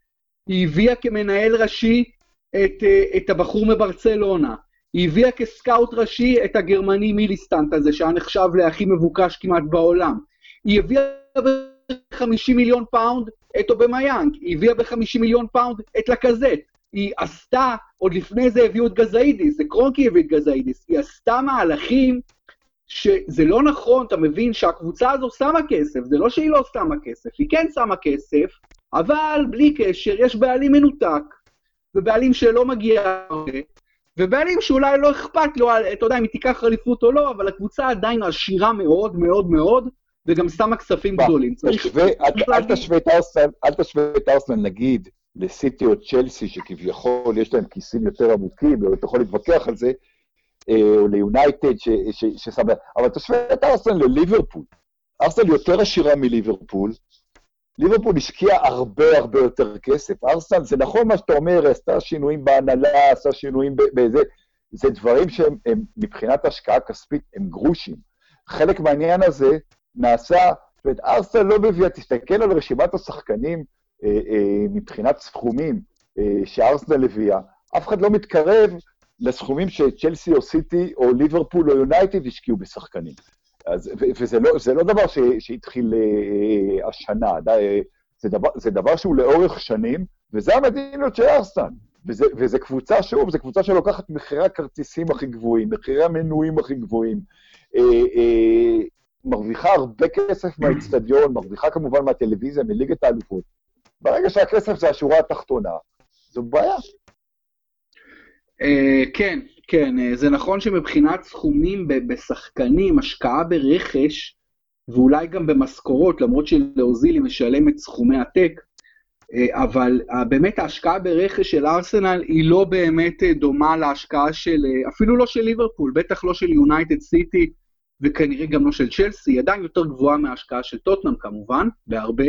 היא הביאה כמנהל ראשי את, אה, את הבחור מברצלונה. היא הביאה כסקאוט ראשי את הגרמני מיסלינטט הזה, שהיה נחשב להכי מבוקש כמעט בעולם. היא הביאה 50 מיליון פאונד את אובמיאנג, היא הביאה ב-50 מיליון פאונד את לאקאזט, היא עשתה, עוד לפני זה הביאו את גזאידיס, זה קרונקי הביא את גזאידיס, היא עשתה מהלכים שזה לא נכון, אתה מבין שהקבוצה הזו שמה כסף, זה לא שהיא לא שמה כסף, היא כן שמה כסף, אבל בלי קשר, יש בעלים מנותק, ובעלים שלא מגיע ובעלים שאולי לא אכפת לו, אתה יודע, אם היא תיקח אליפות או לא, אבל הקבוצה עדיין עשירה מאוד מאוד מאוד, וגם שמה כספים גדולים. אל תשווה את ארסנל, נגיד, לסיטי או צ'לסי, שכביכול יש להם כיסים יותר עמוקים, ואתה יכול להתווכח על זה, אה, או ליונייטד ששם... אבל תשווה את ארסנל לליברפול. ארסנל יותר עשירה מליברפול, ליברפול השקיעה הרבה הרבה יותר כסף. ארסנל, זה נכון מה שאתה אומר, עשתה שינויים בהנהלה, עשתה שינויים בזה, זה דברים שהם הם, מבחינת השקעה כספית הם גרושים. חלק מהעניין הזה נעשה, זאת אומרת, ארסנל לא מביאה, תסתכל על רשימת השחקנים אה, אה, מבחינת סכומים אה, שארסנל הביאה, אף אחד לא מתקרב לסכומים שצ'לסי או סיטי או ליברפול או יונייטד השקיעו בשחקנים. אז, וזה לא, לא דבר ש, שהתחיל אה, השנה, די, זה, דבר, זה דבר שהוא לאורך שנים, וזה המדיניות של ארסנל. וזה, וזה קבוצה, שוב, זו קבוצה שלוקחת מחירי הכרטיסים הכי גבוהים, מחירי המנויים הכי גבוהים, אה, אה, מרוויחה הרבה כסף מהאיצטדיון, מרוויחה כמובן מהטלוויזיה, מליגת האלופות. ברגע שהכסף זה השורה התחתונה, זו בעיה. Uh, כן, כן, uh, זה נכון שמבחינת סכומים בשחקנים, השקעה ברכש, ואולי גם במשכורות, למרות שלאוזיל היא משלמת סכומי עתק, uh, אבל באמת ההשקעה ברכש של ארסנל היא לא באמת דומה להשקעה של, אפילו לא של ליברפול, בטח לא של יונייטד סיטי, וכנראה גם לא של צ'לסי, היא עדיין יותר גבוהה מההשקעה של טוטנאם כמובן, בהרבה.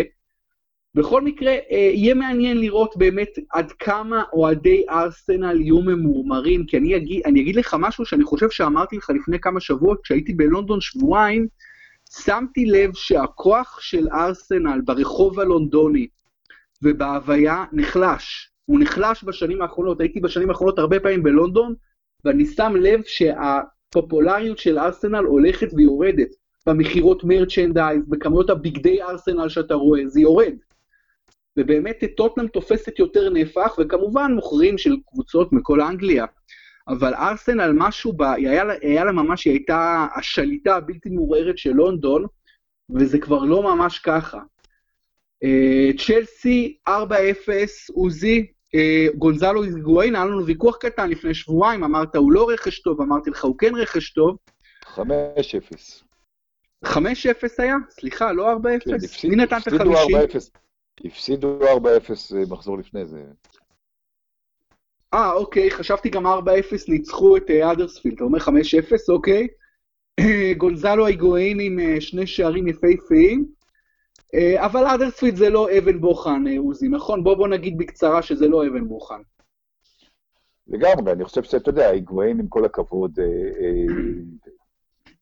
בכל מקרה, אה, יהיה מעניין לראות באמת עד כמה אוהדי ארסנל יהיו ממורמרים, כי אני אגיד, אני אגיד לך משהו שאני חושב שאמרתי לך לפני כמה שבועות, כשהייתי בלונדון שבועיים, שמתי לב שהכוח של ארסנל ברחוב הלונדוני ובהוויה נחלש. הוא נחלש בשנים האחרונות, הייתי בשנים האחרונות הרבה פעמים בלונדון, ואני שם לב שהפופולריות של ארסנל הולכת ויורדת. במכירות מרצ'נדייז, בכמויות הבגדי ארסנל שאתה רואה, זה יורד. ובאמת טוטנאם תופסת יותר נפח, וכמובן מוכרים של קבוצות מכל אנגליה. אבל ארסנל משהו בה, היה, היה לה ממש, היא הייתה השליטה הבלתי מעורערת של לונדון, וזה כבר לא ממש ככה. אה, צ'לסי 4-0, עוזי, גונזלו היגואין, היה לנו ויכוח קטן לפני שבועיים, אמרת הוא לא רכש טוב, אמרתי לך הוא כן רכש טוב. 5-0. 5-0 היה? סליחה, לא 4-0? כן, מי נתן את החמישי? הפסידו 4-0 אה, מחזור לפני זה. אה, אוקיי, חשבתי גם 4-0 ניצחו את אדרספילד, אתה אומר 5-0, אוקיי. גונזלו היגואין עם אה, שני שערים יפהפיים. אה, אבל אדרספילד זה לא אבן בוחן, עוזי, נכון? בוא בוא נגיד בקצרה שזה לא אבן בוחן. לגמרי, אני חושב שאתה יודע, היגואין עם כל הכבוד,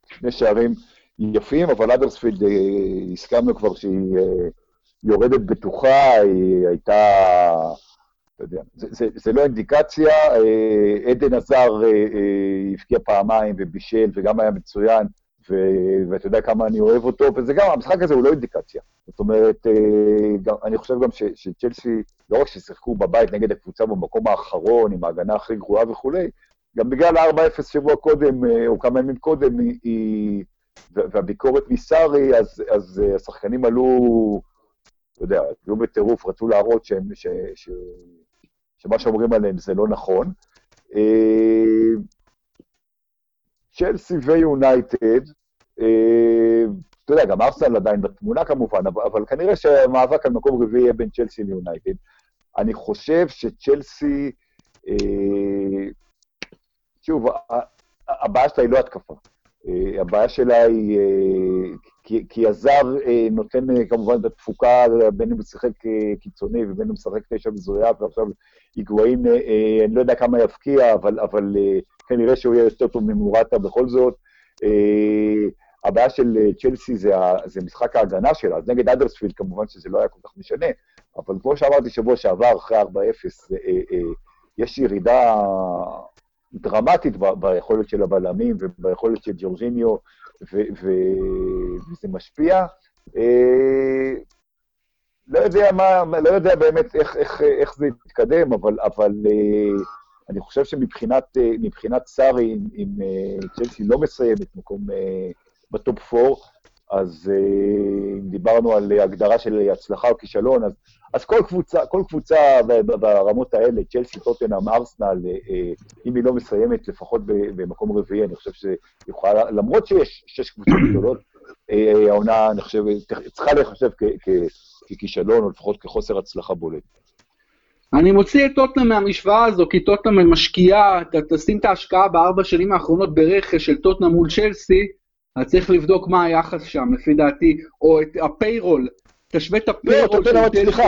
שני שערים יפים, אבל אדרספילד, הסכמנו כבר שהיא יורדת בטוחה, היא הייתה, אתה יודע, זה, זה, זה לא אינדיקציה, אה, עדן עזר אה, אה, הבקיע פעמיים ובישל וגם היה מצוין, ו, ואתה יודע כמה אני אוהב אותו, וזה גם, המשחק הזה הוא לא אינדיקציה. זאת אומרת, גם, אני חושב גם ש, שצ'לסי, לא רק ששיחקו בבית נגד הקבוצה במקום האחרון, עם ההגנה הכי גרועה וכולי, גם בגלל ה-4-0 שבוע קודם, או כמה ימים קודם, היא, והביקורת מסארי, אז, אז השחקנים עלו אתה יודע, היו בטירוף, רצו להראות שהם, ש, ש, שמה שאומרים עליהם זה לא נכון. אה, צ'לסי ויונייטד, אה, אתה יודע, גם ארסנל עדיין בתמונה כמובן, אבל, כנראה שהמאבק על מקום רביעי יהיה בין צ'לסי ליונייטד. אני חושב שצ'לסי, אה, שוב, הבעיה שלה היא לא התקפה. הבעיה שלה היא, כי, הזר אה, נותן אה, כמובן את התפוקה, בין אם הוא אה, קיצוני ובין אם הוא משחק תשע מזויף, ועכשיו היגואין, אה, אה, אני לא יודע כמה יפקיע, אבל, אה, כנראה שהוא יהיה יותר טוב ממורטה בכל זאת. הבעיה של אה, צ'לסי זה, זה משחק ההגנה שלה, אז נגד אדרספילד כמובן שזה לא היה כל כך משנה, אבל כמו שאמרתי שבוע שעבר, אחרי 4-0, אה, אה, יש ירידה דרמטית ב, ביכולת של הבלמים וביכולת של ג'ורג'יניו וזה משפיע. לא יודע מה, לא יודע באמת איך, איך, איך זה יתקדם, אבל, אבל אני חושב שמבחינת סארי, אם צ'לסי לא מסיימת מקום בטופ 4, אז אם דיברנו על הגדרה של הצלחה או כישלון, אז, אז כל קבוצה, כל קבוצה ברמות האלה, צ'לסי, טוטנאם, ארסנל, אם היא לא מסיימת לפחות במקום רביעי, אני חושב שהיא יכולה, למרות שיש שש קבוצות גדולות, העונה, אני חושב, צריכה להיחשב ככישלון, או לפחות כחוסר הצלחה בולט. אני מוציא את טוטנאם מהמשוואה הזו, כי טוטנאם משקיעה, תשים את ההשקעה בארבע שנים האחרונות ברכש של טוטנאם מול צ'לסי, אז צריך לבדוק מה היחס שם, לפי דעתי, או את ה payroll, תשווה את ה payroll של צ'לסי. סליחה,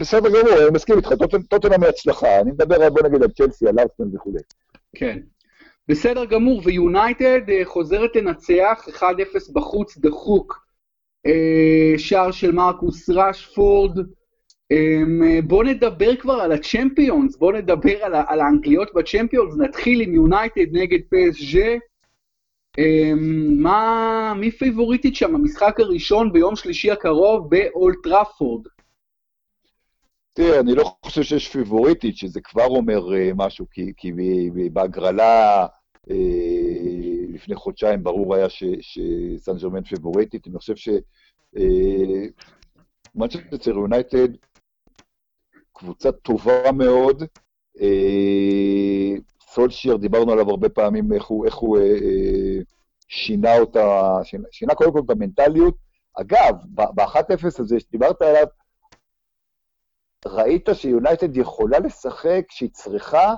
בסדר גמור, אני מסכים איתך, טוטנאם מהצלחה, אני מדבר, בוא נגיד, על צ'לסי, על ארסנל וכולי. כן. בסדר גמור, ויונייטד חוזרת לנצח 1-0 בחוץ דחוק, שער של מרקוס ראשפורד, בואו נדבר כבר על הצ'מפיונס, בואו נדבר על, על האנגליות בצ'מפיונס, נתחיל עם יונייטד נגד פסז'ה. מה, מי פייבוריטית שם? המשחק הראשון ביום שלישי הקרוב באולד טראפורד. תראה, אני לא חושב שיש פייבוריטית, שזה כבר אומר אה, משהו, כי, כי בהגרלה אה, לפני חודשיים ברור היה שסן ג'רמן פייבוריטית. אני חושב ש... מנצ'סטר יונייטד קבוצה טובה מאוד. אה, סולשייר, דיברנו עליו הרבה פעמים, איך הוא, איך הוא אה, אה, שינה אותה, שינה, שינה קודם כל את המנטליות. אגב, ב-1-0 הזה שדיברת עליו, ראית שיונייטד יכולה לשחק כשהיא צריכה,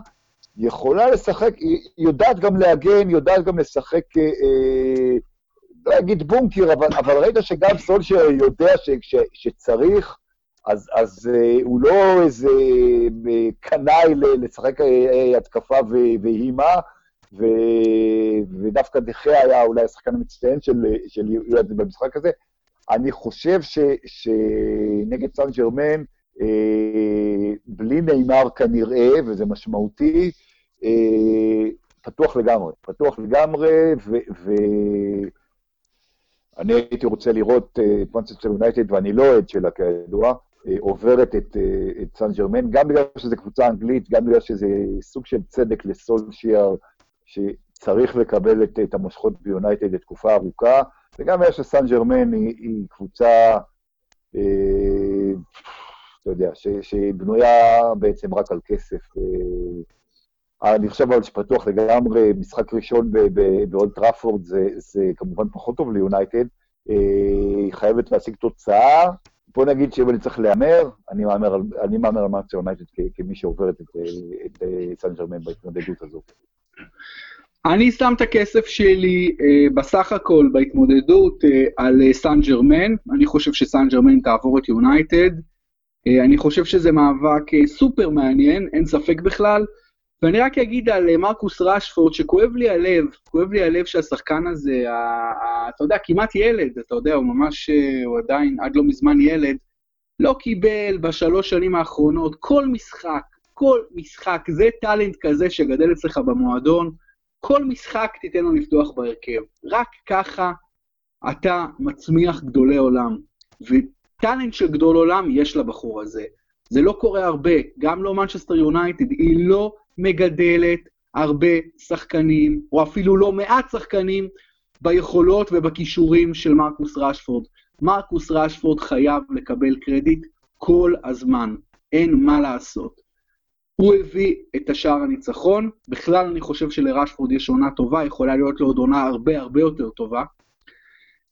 יכולה לשחק, היא יודעת גם להגן, יודעת גם לשחק, אה, לא אגיד בונקר, אבל, אבל ראית שגם סולשייר יודע ש, שצריך, אז, אז uh, הוא לא איזה uh, קנאי לשחק התקפה ואימה, ו, ודווקא דחה היה אולי השחקן המצטיין של, של יועד במשחק הזה. אני חושב ש, שנגד סן ג'רמן, uh, בלי נאמר כנראה, וזה משמעותי, uh, פתוח לגמרי, פתוח לגמרי, ו... ו אני הייתי רוצה לראות את מנצ'סטר יונייטד, ואני לא אוהד שלה כידוע, אה, עוברת את, אה, את סן ג'רמן, גם בגלל שזו קבוצה אנגלית, גם בגלל שזה סוג של צדק לסולשיאר, שצריך לקבל את, את המושכות ביונייטד לתקופה ארוכה, וגם בגלל שסן ג'רמן היא, היא קבוצה, אה, אתה יודע, ש, שבנויה בעצם רק על כסף. אה, אני חושב אבל שפתוח לגמרי, משחק ראשון באולד טראפורד זה, זה כמובן פחות טוב ליונייטד, היא חייבת להשיג תוצאה, בוא נגיד שאם אני צריך להמר, אני מהמר על, אני מהמר על מאצ'ר יונייטד כמי שעוברת את, את, את סן ג'רמן בהתמודדות הזאת. אני שם את הכסף שלי אה, בסך הכל בהתמודדות אה, על אה, סן ג'רמן, אני חושב שסן ג'רמן תעבור את יונייטד, אה, אני חושב שזה מאבק אה, סופר מעניין, אין ספק בכלל, ואני רק אגיד על אה, מרקוס רשפורד, שכואב לי הלב, כואב לי הלב שהשחקן הזה, אתה יודע, כמעט ילד, אתה יודע, הוא ממש, אה, הוא עדיין עד לא מזמן ילד, לא קיבל בשלוש שנים האחרונות כל משחק, כל משחק, זה טאלנט כזה שגדל אצלך במועדון, כל משחק תיתן לו לפתוח בהרכב. רק ככה אתה מצמיח גדולי עולם. וטאלנט של גדול עולם יש לבחור הזה. זה לא קורה הרבה, גם לא מנצ'סטר יונייטד, היא לא מגדלת הרבה שחקנים, או אפילו לא מעט שחקנים, ביכולות ובכישורים של מרקוס רשפורד. מרקוס רשפורד חייב לקבל קרדיט כל הזמן, אין מה לעשות. הוא הביא את השער הניצחון, בכלל אני חושב שלרשפורד יש עונה טובה, יכולה להיות לו עוד עונה הרבה הרבה יותר טובה.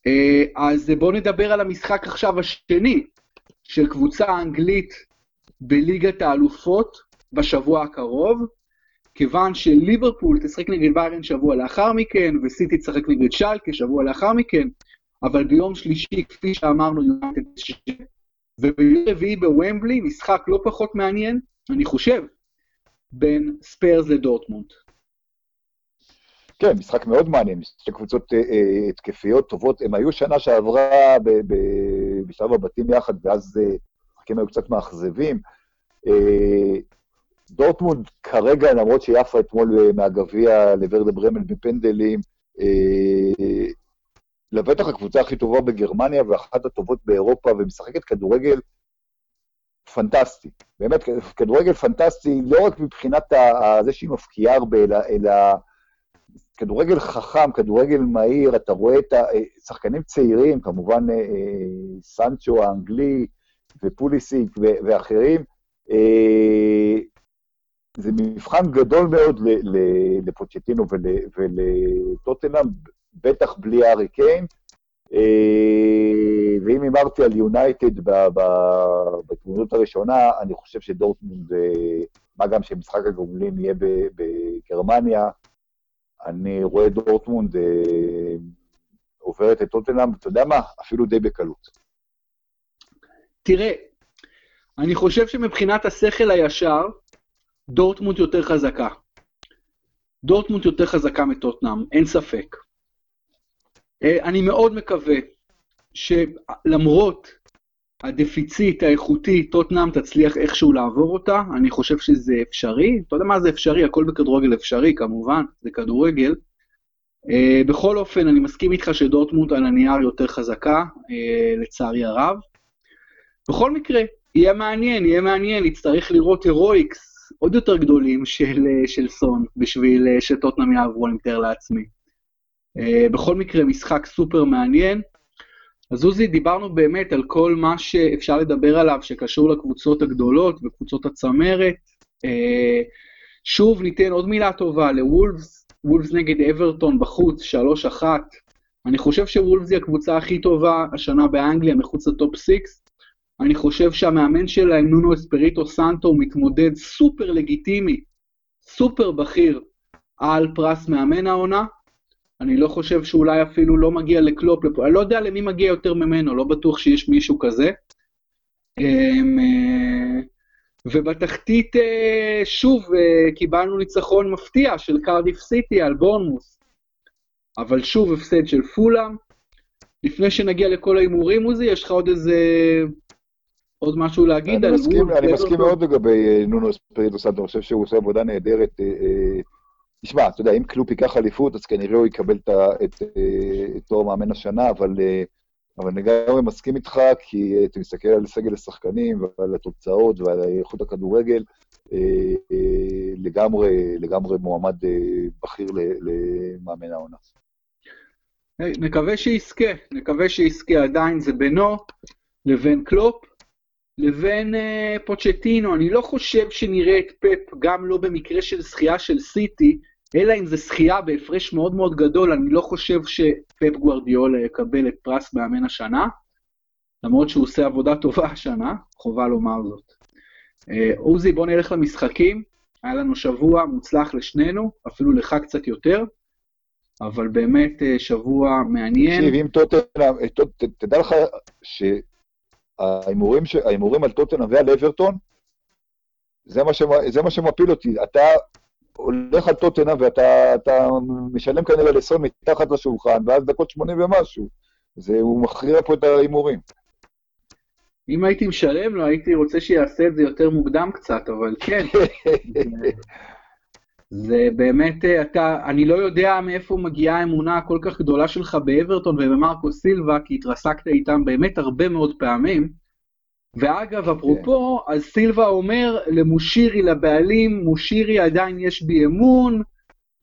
אה, אז בואו נדבר על המשחק עכשיו השני של קבוצה אנגלית בליגת האלופות בשבוע הקרוב, כיוון שליברפול תשחק נגד ביירן שבוע לאחר מכן, וסיטי תשחק נגד שאלקה שבוע לאחר מכן, אבל ביום שלישי, כפי שאמרנו, יונייטד וביום רביעי בוומבלי, משחק לא פחות מעניין, אני חושב, בין ספרס לדורטמונד. כן, משחק מאוד מעניין, שתי קבוצות אה, אה, התקפיות טובות, הם היו שנה שעברה בשלב הבתים יחד, ואז אה, המשחקים היו קצת מאכזבים. אה, דורטמונד כרגע, למרות שהיא עפה אתמול אה, מהגביע לוורדה ברמן בפנדלים, אה, לבטח הקבוצה הכי טובה בגרמניה ואחת הטובות באירופה, ומשחקת כדורגל פנטסטי. באמת, כדורגל פנטסטי, לא רק מבחינת זה שהיא מפקיעה הרבה, אלא, אלא כדורגל חכם, כדורגל מהיר, אתה רואה את השחקנים צעירים, כמובן סנצ'ו האנגלי ופוליסיק ואחרים, זה מבחן גדול מאוד לפוצ'טינו ולטוטנאם, בטח בלי הארי קיין. אה, ואם הימרתי על יונייטד בהתמודדות הראשונה, אני חושב שדורטמונד, אה, מה גם שמשחק הגומלין יהיה בגרמניה, אני רואה דורטמונד אה, עוברת את טוטנאם, אתה יודע מה? אפילו די בקלות. תראה, אני חושב שמבחינת השכל הישר, דורטמונד יותר חזקה. דורטמונד יותר חזקה מטוטנאם, אין ספק. אה, אני מאוד מקווה שלמרות הדפיציט האיכותי, טוטנאם תצליח איכשהו לעבור אותה, אני חושב שזה אפשרי. אתה יודע מה זה אפשרי? הכל בכדורגל אפשרי, כמובן, זה כדורגל. Uh, בכל אופן, אני מסכים איתך שדורטמונד על הנייר יותר חזקה, uh, לצערי הרב. בכל מקרה, יהיה מעניין, יהיה מעניין, נצטרך לראות הירואיקס עוד יותר גדולים של, של סון, בשביל שטוטנאם יעברו, אני מתאר לעצמי. Uh, בכל מקרה, משחק סופר מעניין. אז עוזי, דיברנו באמת על כל מה שאפשר לדבר עליו שקשור לקבוצות הגדולות וקבוצות הצמרת. שוב, ניתן עוד מילה טובה לוולפס, וולפס נגד אברטון בחוץ, 3-1. אני חושב שוולפס היא הקבוצה הכי טובה השנה באנגליה, מחוץ ל top 6. אני חושב שהמאמן שלהם, נונו אספריטו סנטו, מתמודד סופר לגיטימי, סופר בכיר, על פרס מאמן העונה. אני לא חושב שאולי אפילו לא מגיע לקלופ, לפ... אני לא יודע למי מגיע יותר ממנו, לא בטוח שיש מישהו כזה. אמ, אה, ובתחתית, אה, שוב, אה, קיבלנו ניצחון מפתיע של קרדיף סיטי על בורנמוס. אבל שוב, הפסד של פולאם. לפני שנגיע לכל ההימורים, עוזי, יש לך עוד איזה... עוד משהו להגיד על וולף? אני מסכים מאוד לגבי נונו אספריטו סנטו, אני חושב שהוא עושה עבודה נהדרת. תשמע, אתה יודע, אם קלופ ייקח אליפות, אז כנראה הוא יקבל את, תואר מאמן השנה, אבל, אבל אני גם מסכים איתך, כי אתה מסתכל על סגל השחקנים ועל התוצאות ועל איכות הכדורגל, לגמרי, לגמרי מועמד בכיר למאמן העונה. נקווה שיזכה, נקווה שיזכה, עדיין זה בינו לבין קלופ. לבין uh, פוצ'טינו, אני לא חושב שנראה את פפ, גם לא במקרה של זכייה של סיטי, אלא אם זה זכייה בהפרש מאוד מאוד גדול, אני לא חושב שפפ גוורדיאולה יקבל את פרס מאמן השנה, למרות שהוא עושה עבודה טובה השנה, חובה לומר זאת. Uh, עוזי, בוא נלך למשחקים, היה לנו שבוע מוצלח לשנינו, אפילו לך קצת יותר, אבל באמת uh, שבוע מעניין. תקשיב, אם טוטנאם, תדע לך. ההימורים, ש... ההימורים על טוטנאם ועל אברטון, זה מה, שמ... זה מה שמפיל אותי. אתה הולך על טוטנאם ואתה משלם כנראה ל-20 מתחת לשולחן, ואז דקות 80 ומשהו. זה, הוא מכריע פה את ההימורים. אם הייתי משלם לו, הייתי רוצה שיעשה את זה יותר מוקדם קצת, אבל כן. זה באמת, אתה, אני לא יודע מאיפה מגיעה האמונה הכל כך גדולה שלך באברטון ובמרקו סילבה, כי התרסקת איתם באמת הרבה מאוד פעמים. ואגב, אפרופו, כן. אז סילבה אומר למושירי, לבעלים, מושירי עדיין יש בי אמון,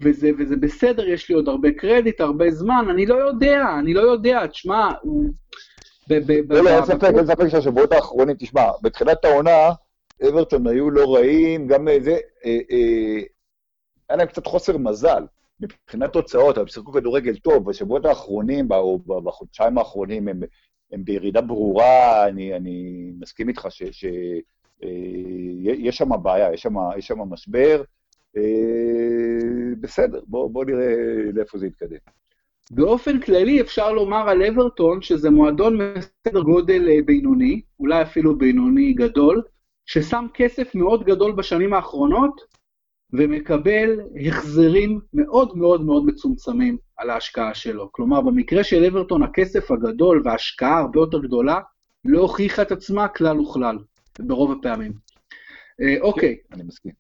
וזה, וזה בסדר, יש לי עוד הרבה קרדיט, הרבה זמן, אני לא יודע, אני לא יודע, תשמע, הוא... לא, לא, אין ספק, אין ספק שהשבועות האחרונים, תשמע, בתחילת העונה, אברטון היו לא רעים, גם זה, אה, אה, היה להם קצת חוסר מזל. מבחינת תוצאות, הם שיחקו כדורגל טוב, בשבועות האחרונים, או בחודשיים האחרונים, הם, הם בירידה ברורה, אני, אני מסכים איתך שיש אה, שם בעיה, יש שם משבר. אה, בסדר, בוא, בוא נראה לאיפה זה יתקדם. באופן כללי אפשר לומר על אברטון שזה מועדון מסדר גודל אה, בינוני, אולי אפילו בינוני גדול, ששם כסף מאוד גדול בשנים האחרונות, ומקבל החזרים מאוד מאוד מאוד מצומצמים על ההשקעה שלו. כלומר, במקרה של אברטון הכסף הגדול וההשקעה הרבה יותר גדולה לא הוכיחה את עצמה כלל וכלל, ברוב הפעמים. אה, אוקיי. אני מסכים.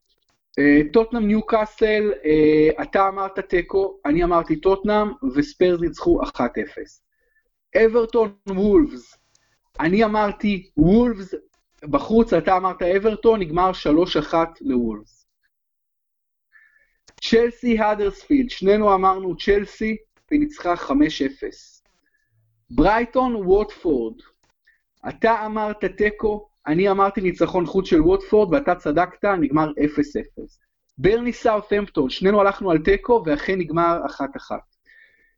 אה, טוטנאם ניו קאסל, אה, אתה אמרת תיקו, אני אמרתי טוטנאם, וספיירס ניצחו 1-0. אברטון וולפס, אני אמרתי וולפס בחוץ, אתה אמרת אברטון, נגמר 3-1 לוולפס. צ'לסי האדרספילד, שנינו אמרנו צ'לסי, והיא ניצחה 5-0. ברייטון ווטפורד, אתה אמרת תיקו, אני אמרתי ניצחון חוץ של ווטפורד, ואתה צדקת, נגמר 0-0. ברנלי סאות'מפטון, שנינו הלכנו על תיקו, ואכן נגמר 1-1.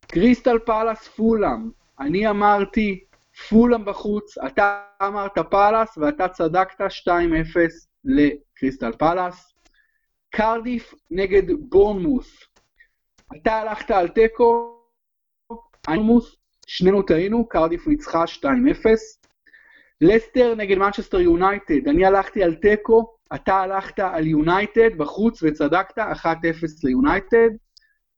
קריסטל פאלאס פולאם, אני אמרתי פולאם בחוץ, אתה אמרת פאלאס, ואתה צדקת 2-0 לקריסטל פאלאס. קרדיף נגד בורנמות', אתה הלכת על תיקו, בורנמות', שנינו טעינו, קרדיף ניצחה 2-0. לסטר נגד מנצ'סטר יונייטד, אני הלכתי על תיקו, אתה הלכת על יונייטד בחוץ וצדקת, 1-0 ליונייטד.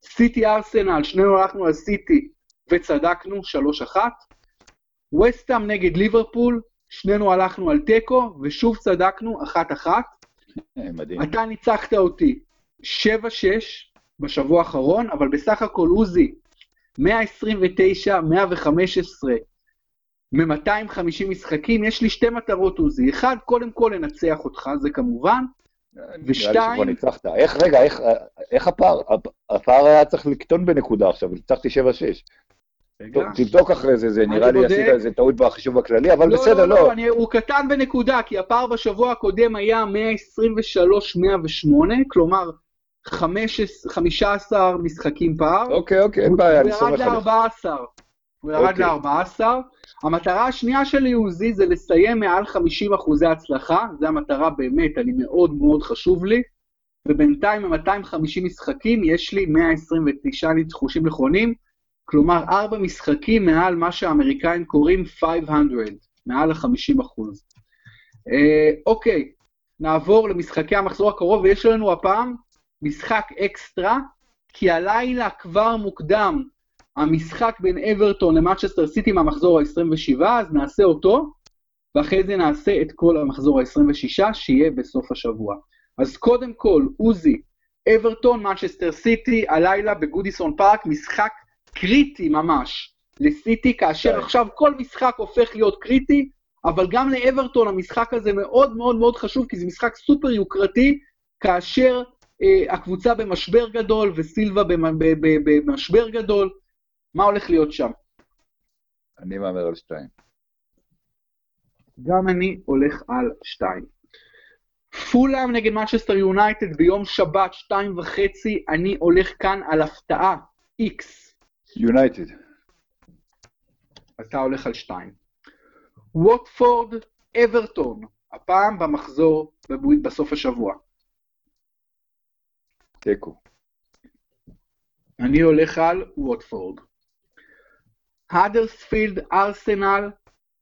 סיטי ארסנל, שנינו הלכנו על סיטי וצדקנו, 3-1. וסטאם נגד ליברפול, שנינו הלכנו על תיקו ושוב צדקנו, 1-1. מדהים. אתה ניצחת אותי 7-6 בשבוע האחרון, אבל בסך הכל עוזי, 129, 115 מ-250 משחקים, יש לי שתי מטרות עוזי. אחד, קודם כל לנצח אותך, זה כמובן, נראה לי ושתיים- שכבר ניצחת. איך, רגע, איך, איך הפער? הפ- הפער היה צריך לקטון בנקודה עכשיו, ניצחתי 7-6. תבדוק אחרי זה, זה נראה לי. עשית איזה טעות בחישוב הכללי, אבל לא, בסדר, לא, לא. לא, הוא קטן בנקודה, כי הפער בשבוע הקודם היה 123-108, כלומר 15, 15 משחקים פער. אוקיי, אוקיי, אין בעיה, אני הוא סומך ירד עליך. ל-14. הוא ירד אוקיי. ל-14. המטרה השנייה שלי, עוזי, זה לסיים מעל 50 אחוזי הצלחה. זו המטרה באמת, אני מאוד מאוד חשוב לי. ובינתיים ב-250 משחקים יש לי 129 ניצחושים נכונים, כלומר 4 משחקים מעל מה שהאמריקאים קוראים 500, מעל ה-50 אחוז. אה, אוקיי, נעבור למשחקי המחזור הקרוב, ויש לנו הפעם משחק אקסטרה, כי הלילה כבר מוקדם המשחק בין אברטון למנצ'סטר סיטי מהמחזור ה-27, אז נעשה אותו, ואחרי זה נעשה את כל המחזור ה-26, שיהיה בסוף השבוע. אז קודם כל, עוזי, אברטון, מנצ'סטר סיטי, הלילה בגודיסון פארק, משחק קריטי ממש לסיטי, כאשר כן. עכשיו כל משחק הופך להיות קריטי, אבל גם לאברטון המשחק הזה מאוד מאוד מאוד חשוב, כי זה משחק סופר יוקרתי, כאשר אה, הקבוצה במשבר גדול וסילבה במשבר גדול. מה הולך להיות שם? אני מהמר על שתיים. גם אני הולך על 2. פולאם נגד מנצ'סטר יונייטד ביום שבת, שתיים וחצי, אני הולך כאן על הפתעה, X. יונייטד. אתה הולך על 2. ווטפורד, אברטון, הפעם במחזור בסוף השבוע. תיקו. אני הולך על ווטפורד. האדרספילד, ארסנל,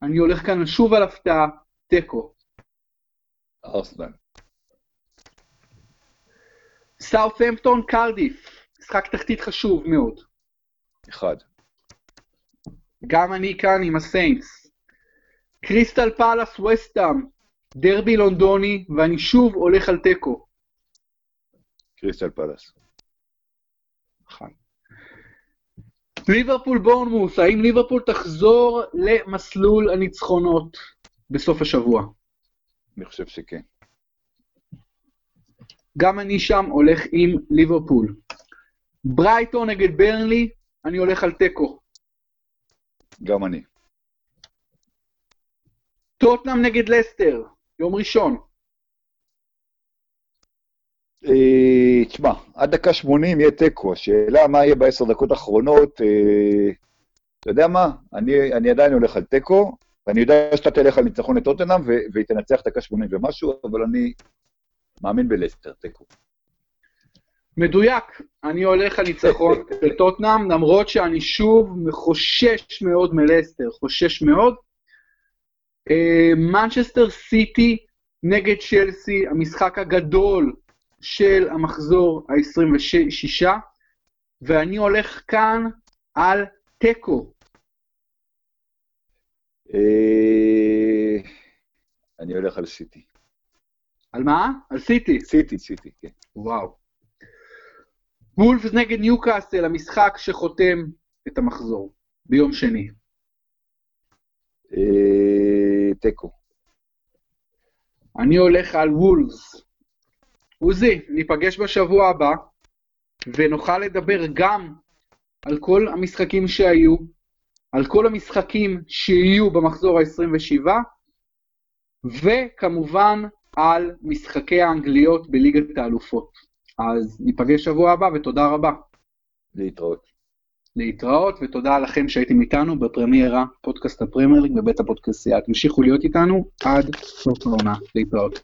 אני הולך כאן שוב על הפתעה, תיקו. ארסנל. סאות'המפטון, קרדיף, משחק תחתית חשוב מאוד. אחד. גם אני כאן עם הסיינטס. קריסטל פאלאס וסטאם, דרבי לונדוני, ואני שוב הולך על תיקו. קריסטל פאלאס. נכון. ליברפול בורנמוס, האם ליברפול תחזור למסלול הניצחונות בסוף השבוע? אני חושב שכן. גם אני שם הולך עם ליברפול. ברייטון נגד ברנלי, אני הולך על תיקו. גם אני. טוטנאם נגד לסטר, יום ראשון. אה, תשמע, עד דקה 80 יהיה תיקו. השאלה מה יהיה בעשר דקות האחרונות, אה, אתה יודע מה? אני, אני עדיין הולך על תיקו, ואני יודע שאתה תלך על ניצחון לטוטנאם, והיא תנצח דקה 80 ומשהו, אבל אני מאמין בלסטר, תיקו. מדויק, אני הולך על ניצחון של טוטנאם, למרות שאני שוב חושש מאוד מלסטר, חושש מאוד. אה, מנצ'סטר סיטי נגד צ'לסי, המשחק הגדול של המחזור ה-26, ואני הולך כאן על תיקו. אה, אני הולך על סיטי. על מה? על סיטי. סיטי, סיטי, כן. וואו. וולפס נגד ניוקאסל, המשחק שחותם את המחזור, ביום שני. אה, תיקו. אני הולך על וולפס. עוזי, ניפגש בשבוע הבא. ונוכל לדבר גם על כל המשחקים שהיו, על כל המשחקים שיהיו במחזור ה-27, וכמובן על משחקי האנגליות בליגת האלופות. אז ניפגש שבוע הבא ותודה רבה. להתראות. להתראות, ותודה לכם שהייתם איתנו בפרמיירה, פודקאסט הפרמייר ליג בבית הפודקאסייה. תמשיכו להיות איתנו עד סוף העונה. להתראות.